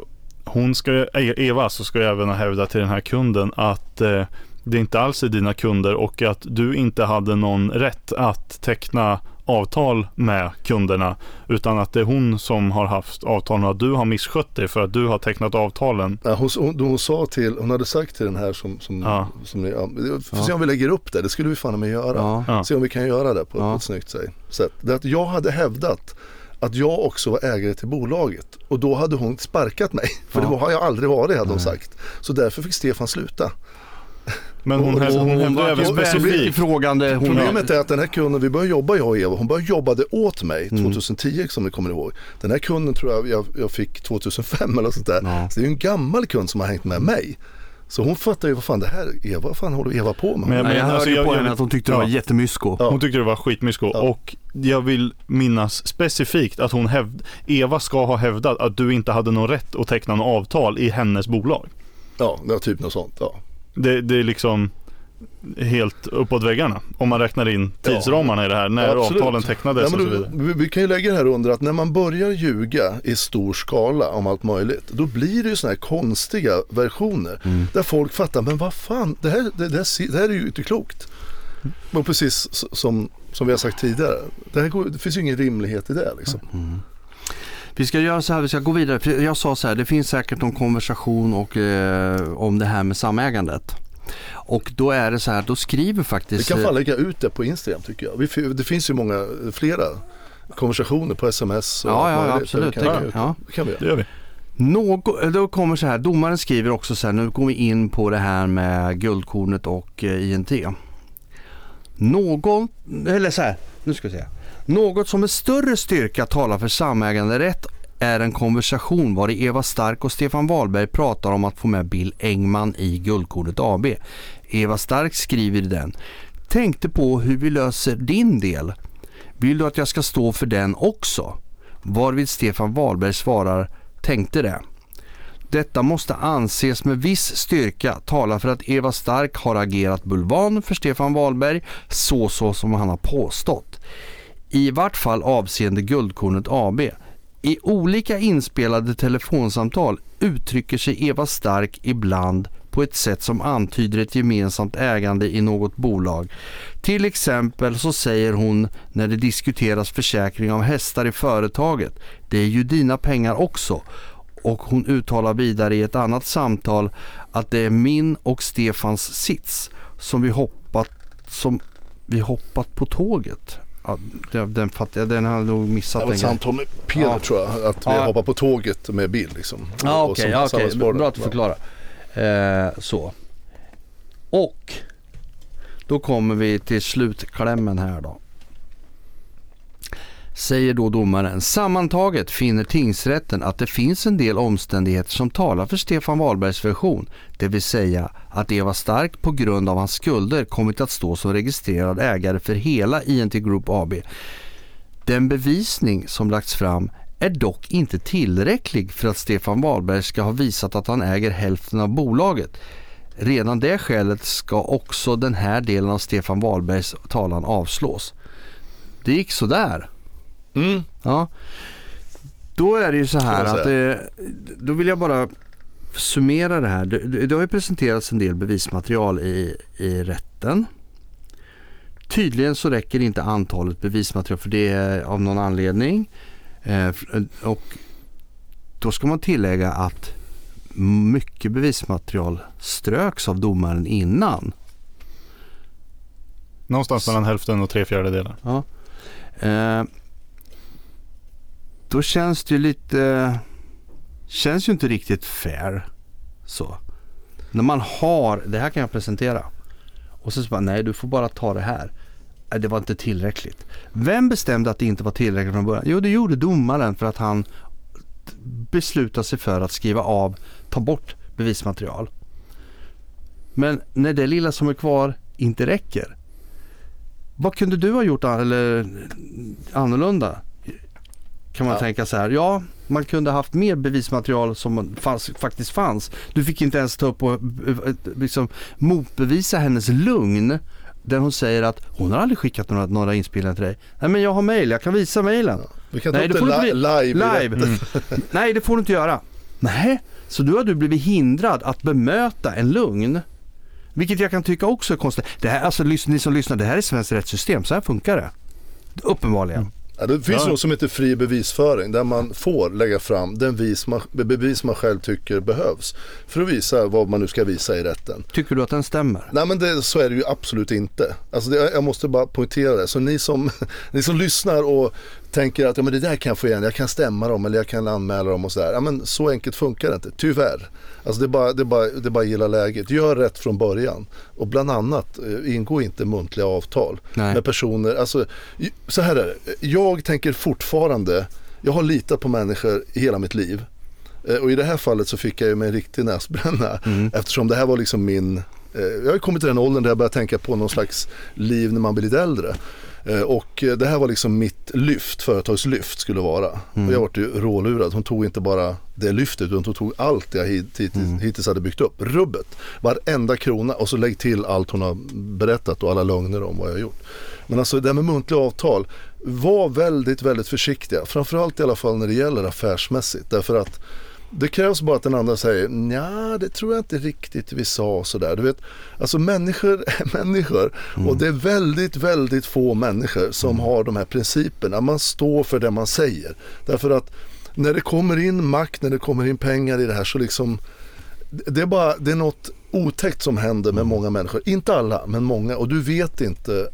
hon ska, e- Eva så ska jag även hävda till den här kunden att eh, det inte alls är dina kunder och att du inte hade någon rätt att teckna avtal med kunderna utan att det är hon som har haft avtalen och att du har misskött dig för att du har tecknat avtalen. Ja, hon, hon, hon, sa till, hon hade sagt till den här som, som, ja. som ja, får ja. se om vi lägger upp det, det skulle vi fan med göra. Ja. Se om vi kan göra det på, ja. på ett snyggt sätt. Det att jag hade hävdat att jag också var ägare till bolaget och då hade hon sparkat mig. [laughs] För det har jag aldrig varit hade hon sagt. Så därför fick Stefan sluta. Men hon, hon, hon, hon var även specifikt frågande. Hon Problemet är att den här kunden, vi började jobba jag och Eva, hon började jobba åt mig 2010 mm. som ni kommer ihåg. Den här kunden tror jag jag, jag fick 2005 eller sånt där. Ja. Så det är ju en gammal kund som har hängt med mig. Så hon fattar ju vad fan det här Eva, vad fan håller Eva på med? Men, men, jag hörde alltså, jag, på henne att hon tyckte det var jättemysko. Ja. Hon tyckte det var skitmysko. Ja. Och jag vill minnas specifikt att hon hävd, Eva ska ha hävdat att du inte hade någon rätt att teckna något avtal i hennes bolag. Ja, det var typ något sånt. Ja. Det, det är liksom helt uppåt väggarna om man räknar in tidsramarna ja. i det här när ja, avtalen tecknades ja, och så vidare. Vi, vi kan ju lägga det här under att när man börjar ljuga i stor skala om allt möjligt då blir det ju sådana här konstiga versioner mm. där folk fattar men vad fan det här, det, det, här, det här är ju inte klokt. Och precis som, som vi har sagt tidigare det, här går, det finns ju ingen rimlighet i det liksom. Mm. Vi ska göra så här, vi ska gå vidare. Jag sa så här, det finns säkert någon konversation och, eh, om det här med samägandet. Och då är det så här, då skriver faktiskt... Vi kan fan lägga ut det på Instagram tycker jag. det finns ju många, flera konversationer på sms. Och ja, ja absolut. Det kan, ja. det kan vi Det gör vi. Något, då kommer så här, domaren skriver också så här, nu går vi in på det här med guldkornet och eh, INT. Någon, eller så här, nu ska vi se. Något som med större styrka talar för samäganderätt är en konversation var Eva Stark och Stefan Wahlberg pratar om att få med Bill Engman i Guldkornet AB. Eva Stark skriver i den. Tänkte på hur vi löser din del. Vill du att jag ska stå för den också? Varvid Stefan Wahlberg svarar tänkte det. Detta måste anses med viss styrka tala för att Eva Stark har agerat bulvan för Stefan Wahlberg så, så som han har påstått. I vart fall avseende Guldkornet AB. I olika inspelade telefonsamtal uttrycker sig Eva Stark ibland på ett sätt som antyder ett gemensamt ägande i något bolag. Till exempel så säger hon när det diskuteras försäkring av hästar i företaget, det är ju dina pengar också. Och hon uttalar vidare i ett annat samtal att det är min och Stefans sits som vi hoppat, som vi hoppat på tåget. Ja, den, den, den har nog missat. Det var ett samtal med Peder ja. tror jag. Att vi ja. hoppar på tåget med bil liksom. Ja okej, okay, okay. bra att du förklarar. Eh, så. Och då kommer vi till slutklämmen här då. Säger då domaren. Sammantaget finner tingsrätten att det finns en del omständigheter som talar för Stefan Wahlbergs version. Det vill säga att Eva Stark på grund av hans skulder kommit att stå som registrerad ägare för hela INT Group AB. Den bevisning som lagts fram är dock inte tillräcklig för att Stefan Wahlberg ska ha visat att han äger hälften av bolaget. redan det skälet ska också den här delen av Stefan Wahlbergs talan avslås. Det gick sådär. Mm. Ja. Då är det ju så här att eh, då vill jag bara summera det här. Det, det har ju presenterats en del bevismaterial i, i rätten. Tydligen så räcker inte antalet bevismaterial för det är av någon anledning. Eh, och då ska man tillägga att mycket bevismaterial ströks av domaren innan. Någonstans mellan hälften och tre fjärdedelar. Ja. Eh, då känns det ju lite, känns ju inte riktigt fair. Så. När man har, det här kan jag presentera. Och så, så bara, nej du får bara ta det här. Nej, det var inte tillräckligt. Vem bestämde att det inte var tillräckligt från början? Jo, det gjorde domaren för att han beslutade sig för att skriva av, ta bort bevismaterial. Men när det lilla som är kvar inte räcker. Vad kunde du ha gjort eller annorlunda? Kan man Ja. tänka så här. Ja, man kunde haft mer bevismaterial som fanns, faktiskt fanns. Du fick inte ens ta upp och eh, liksom, motbevisa hennes lugn. Där hon säger att hon har aldrig skickat några, några inspelningar till dig. Nej men jag har mail, jag kan visa mailen. Vi kan ta upp det li- live. Live. rätten. Nej det får du inte göra. Nej, så då har du blivit hindrad att bemöta en lugn. Vilket jag kan tycka också är konstigt. Det här, alltså, ni som lyssnar, det här är svenskt rättssystem, så här funkar det. Uppenbarligen. Ja, det finns Ja. något som heter fri bevisföring där man får lägga fram den vis man, bevis man själv tycker behövs för att visa vad man nu ska visa i rätten. Tycker du att den stämmer? Nej men det, så är det ju absolut inte. Alltså det, jag måste bara poängtera det. Så ni som, [laughs] ni som lyssnar och tänker att ja, men det där kan jag få igen, jag kan stämma dem eller jag kan anmäla dem och sådär. Ja, men så enkelt funkar det inte, tyvärr. Alltså det är bara, det är bara, det är bara att gilla läget. Gör rätt från början. Och bland annat eh, ingå inte muntliga avtal Nej. med personer. Alltså, så här är det, jag tänker fortfarande, jag har litat på människor i hela mitt liv. Eh, Och i det här fallet så fick jag ju mig en riktig näsbränna eftersom det här var liksom min eh, jag har ju kommit till den åldern där jag börjar tänka på någon slags liv när man blir lite äldre. Eh, Och det här var liksom mitt lyft, företagslyft skulle vara. Och jag vart ju rålurad. Hon tog inte bara det lyftet utan hon tog allt jag hit, hit, hittills hade byggt upp. Rubbet, varenda krona och så lägg till allt hon har berättat och alla lögner om vad jag har gjort. Men alltså det här med muntliga avtal, var väldigt, väldigt försiktiga. Framförallt i alla fall när det gäller affärsmässigt. Därför att det krävs bara att den andra säger ja det tror jag inte riktigt vi sa sådär. Du vet, alltså människor är [laughs] människor och det är väldigt, väldigt få människor som har de här principerna. Man står för det man säger. Därför att när det kommer in makt, när det kommer in pengar i det här så liksom det är bara, det är något otäckt som händer med många människor. Inte alla, men många. Och du vet inte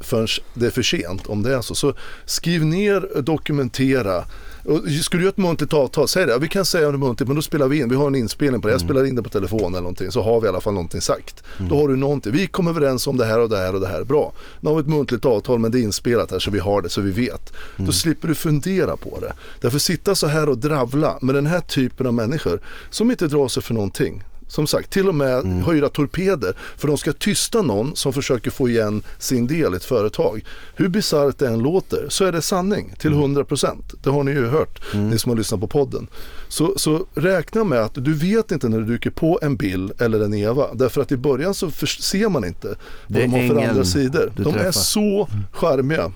förrän det är för sent om det är så. Så skriv ner, dokumentera. Och ska du göra ett muntligt avtal, säg det. Vi kan säga det muntligt, men då spelar vi in. Vi har en inspelning på det. Jag spelar in det på telefon eller någonting. Så har vi i alla fall någonting sagt. Då har du någonting. Vi kommer överens om det här och det här och det här. Bra. Nu har vi ett muntligt avtal, men det är inspelat här så vi har det, så vi vet. Då slipper du fundera på det. Därför sitta så här och dravla med den här typen av människor som inte drar sig för någonting. Som sagt, till och med höjda torpeder för de ska tysta någon som försöker få igen sin del i ett företag. Hur bisarrt det än låter så är det sanning till 100%. Det har ni ju hört, ni som har lyssnat på podden. Så, så räkna med att du vet inte när du dyker på en Bill eller en Eva. Därför att i början så ser man inte vad är de har för andra sidor. De är träffar. så charmiga.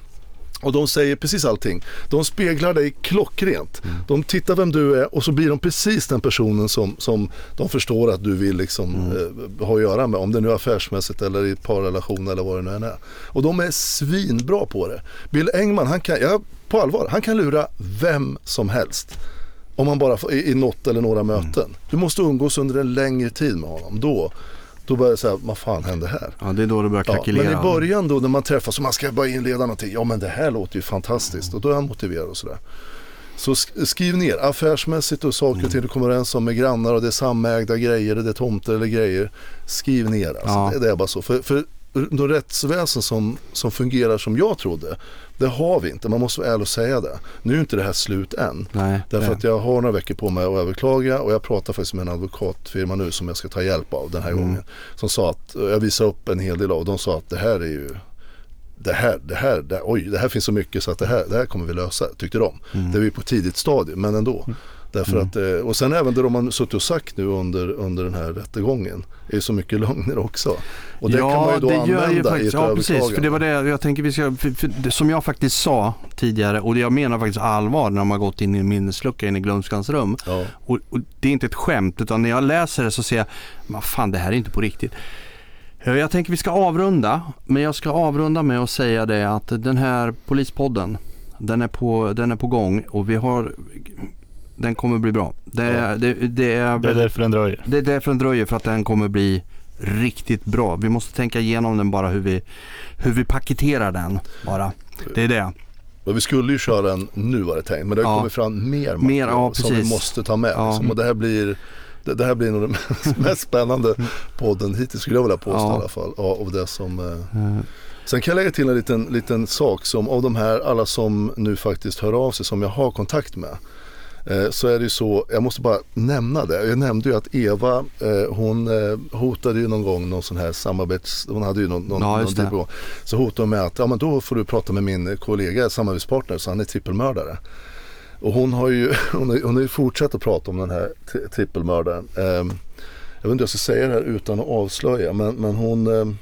Och de säger precis allting. De speglar dig klockrent. Mm. De tittar vem du är och så blir de precis den personen som, som de förstår att du vill liksom, Mm. eh, ha att göra med. Om det nu är affärsmässigt eller i parrelation eller vad det nu än är. Och de är svinbra på det. Bill Engman, han kan, ja, på allvar, han kan lura vem som helst. Om man bara får, i, i något eller några möten. Du måste umgås under en längre tid med honom. Då, då börjar jag säga, vad fan hände här? Ja, det är då det börjar Ja, krackelera. men i början då när man träffas och man ska börja inleda någonting. Ja men det här låter ju fantastiskt och då är han motiverad och sådär. Så sk- skriv ner affärsmässigt och saker och ting du kommer överens om med grannar och det är samägda grejer, det är tomter eller grejer. Skriv ner alltså. Ja. Det, det är bara så. För, för de rättsväsen som, som fungerar som jag trodde, det har vi inte. Man måste vara ärlig och säga det. Nu är inte det här slut än. Nej, Därför nej. att jag har några veckor på mig att överklaga och jag pratar faktiskt med en advokatfirma nu som jag ska ta hjälp av den här Mm. gången. Som sa att, jag visade upp en hel del av och de sa att det här är ju det här, det här, det, oj, det här finns så mycket så att det här, det här kommer vi lösa, tyckte de. Mm. Det är vi på tidigt stadium, men ändå. Därför Mm. att, eh, och sen även det de har suttit och sagt nu under, under den här rättegången är så mycket lögner också. Och det ja, kan man ju då det gör använda ju i ett faktiskt, Ja, precis. För det var det jag tänker vi ska, för, för, det, som jag faktiskt sa tidigare och det jag menar faktiskt allvar när har gått in i en minneslucka in i glömskans rum. Ja. Och, och det är inte ett skämt utan när jag läser det så ser jag, men fan det här är inte på riktigt. Jag tänker vi ska avrunda, men jag ska avrunda med att säga det att den här polispodden, den är på, den är på gång och vi har, den kommer bli bra. Det, Ja. det, det är Det är därför den dröjer. det är därför den dröjer för att den kommer bli riktigt bra. Vi måste tänka igenom den bara hur vi, hur vi paketerar den bara. Det är det. Men vi skulle ju köra en nu var det tänkt, men det har Ja. kommit fram mer Mer, ja, som vi måste ta med. Ja. Liksom. Och det här blir det, det här blir nog den mest, spännande podden hittills skulle jag vilja påstå Ja. i alla fall. Ja, av det som, eh, Eh, Sen kan jag lägga till en liten, liten sak som av de här alla som nu faktiskt hör av sig som jag har kontakt med. Eh, så är det ju så, jag måste bara nämna det. Jag nämnde ju att Eva eh, hon eh, hotade ju någon gång någon sån här samarbets, hon hade ju någon, någon, Ja, någon typ av- Så hotade hon med att ja men då får du prata med min kollega, samarbetspartner, så han är trippelmördare. Och hon har ju, [laughs] hon har, hon har ju fortsatt att prata om den här tri- trippelmördaren. Eh, jag vet inte om jag ska säga det här utan att avslöja men, men hon eh,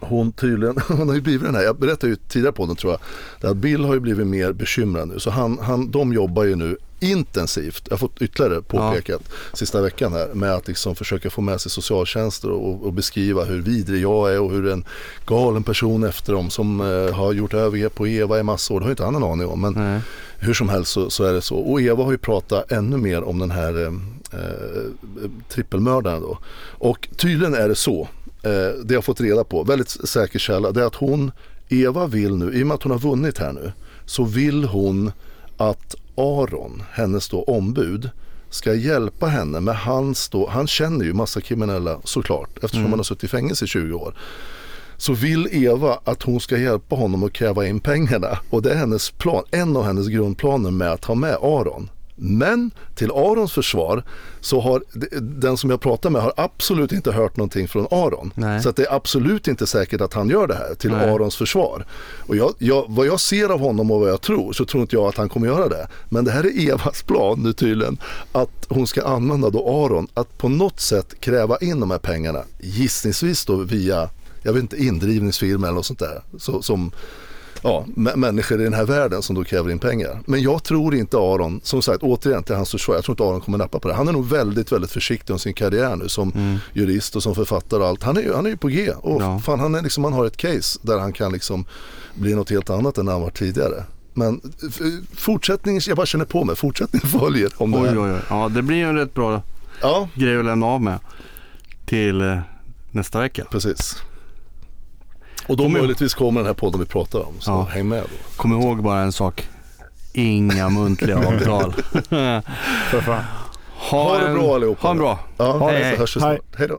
hon tydligen, [laughs] hon har ju blivit den här, jag berättade ju tidigare på den tror jag, där att Bill har ju blivit mer bekymrad nu. Så han, han, de jobbar ju nu intensivt, jag har fått ytterligare påpekat sista veckan här, med att liksom försöka få med sig socialtjänster och, och beskriva hur vidrig jag är och hur en galen person efter dem som eh, har gjort övergrepp på Eva i massa år, det har ju inte han en aning om. Men nej. hur som helst så, så är det så. Och Eva har ju pratat ännu mer om den här eh, eh, trippelmördaren då. Och tydligen är det så, det jag har fått reda på, väldigt säker källa, det är att hon, Eva vill nu, i och med att hon har vunnit här nu, så vill hon att Aron, hennes då ombud, ska hjälpa henne med hans då, han känner ju massa kriminella såklart eftersom Mm. han har suttit i fängelse i 20 år så vill Eva att hon ska hjälpa honom att kräva in pengarna. Och det är hennes plan, en av hennes grundplaner med att ha med Aron. Men till Arons försvar så har den som jag pratar med har absolut inte hört någonting från Aron. Nej. Så att det är absolut inte säkert att han gör det här till Nej. Arons försvar. Och jag, jag, vad jag ser av honom och vad jag tror så tror inte jag att han kommer göra det. Men det här är Evas plan nu tydligen. Att hon ska använda då Aron att på något sätt kräva in de här pengarna. Gissningsvis då via jag vet inte, indrivningsfirma eller något sånt där. Så, som ja, mä- människor i den här världen som då kräver in pengar. Men jag tror inte Aron, som sagt återigen till hans försvar, jag tror inte Aron kommer nappa på det. Han är nog väldigt, väldigt försiktig om sin karriär nu som jurist och som författare och allt. Han är ju, han är ju på G och Ja. fan, han, är liksom, han har ett case där han kan liksom bli något helt annat än han var tidigare. Men fortsättningen, jag bara känner på mig, fortsättningen [laughs] följer om det Oj, här. oj, oj. Ja, det blir ju en rätt bra Ja, grej att lämna av med till eh, nästa vecka. precis. Och då Kom möjligtvis kommer den här podden vi pratar om, så Ja. häng med då. Kom ihåg bara en sak. Inga muntliga [laughs] avtal. För fan. Ha det en- bra allihopa. Ha en bra. Ja, Hej, hej. hörs vi snart. Hej då.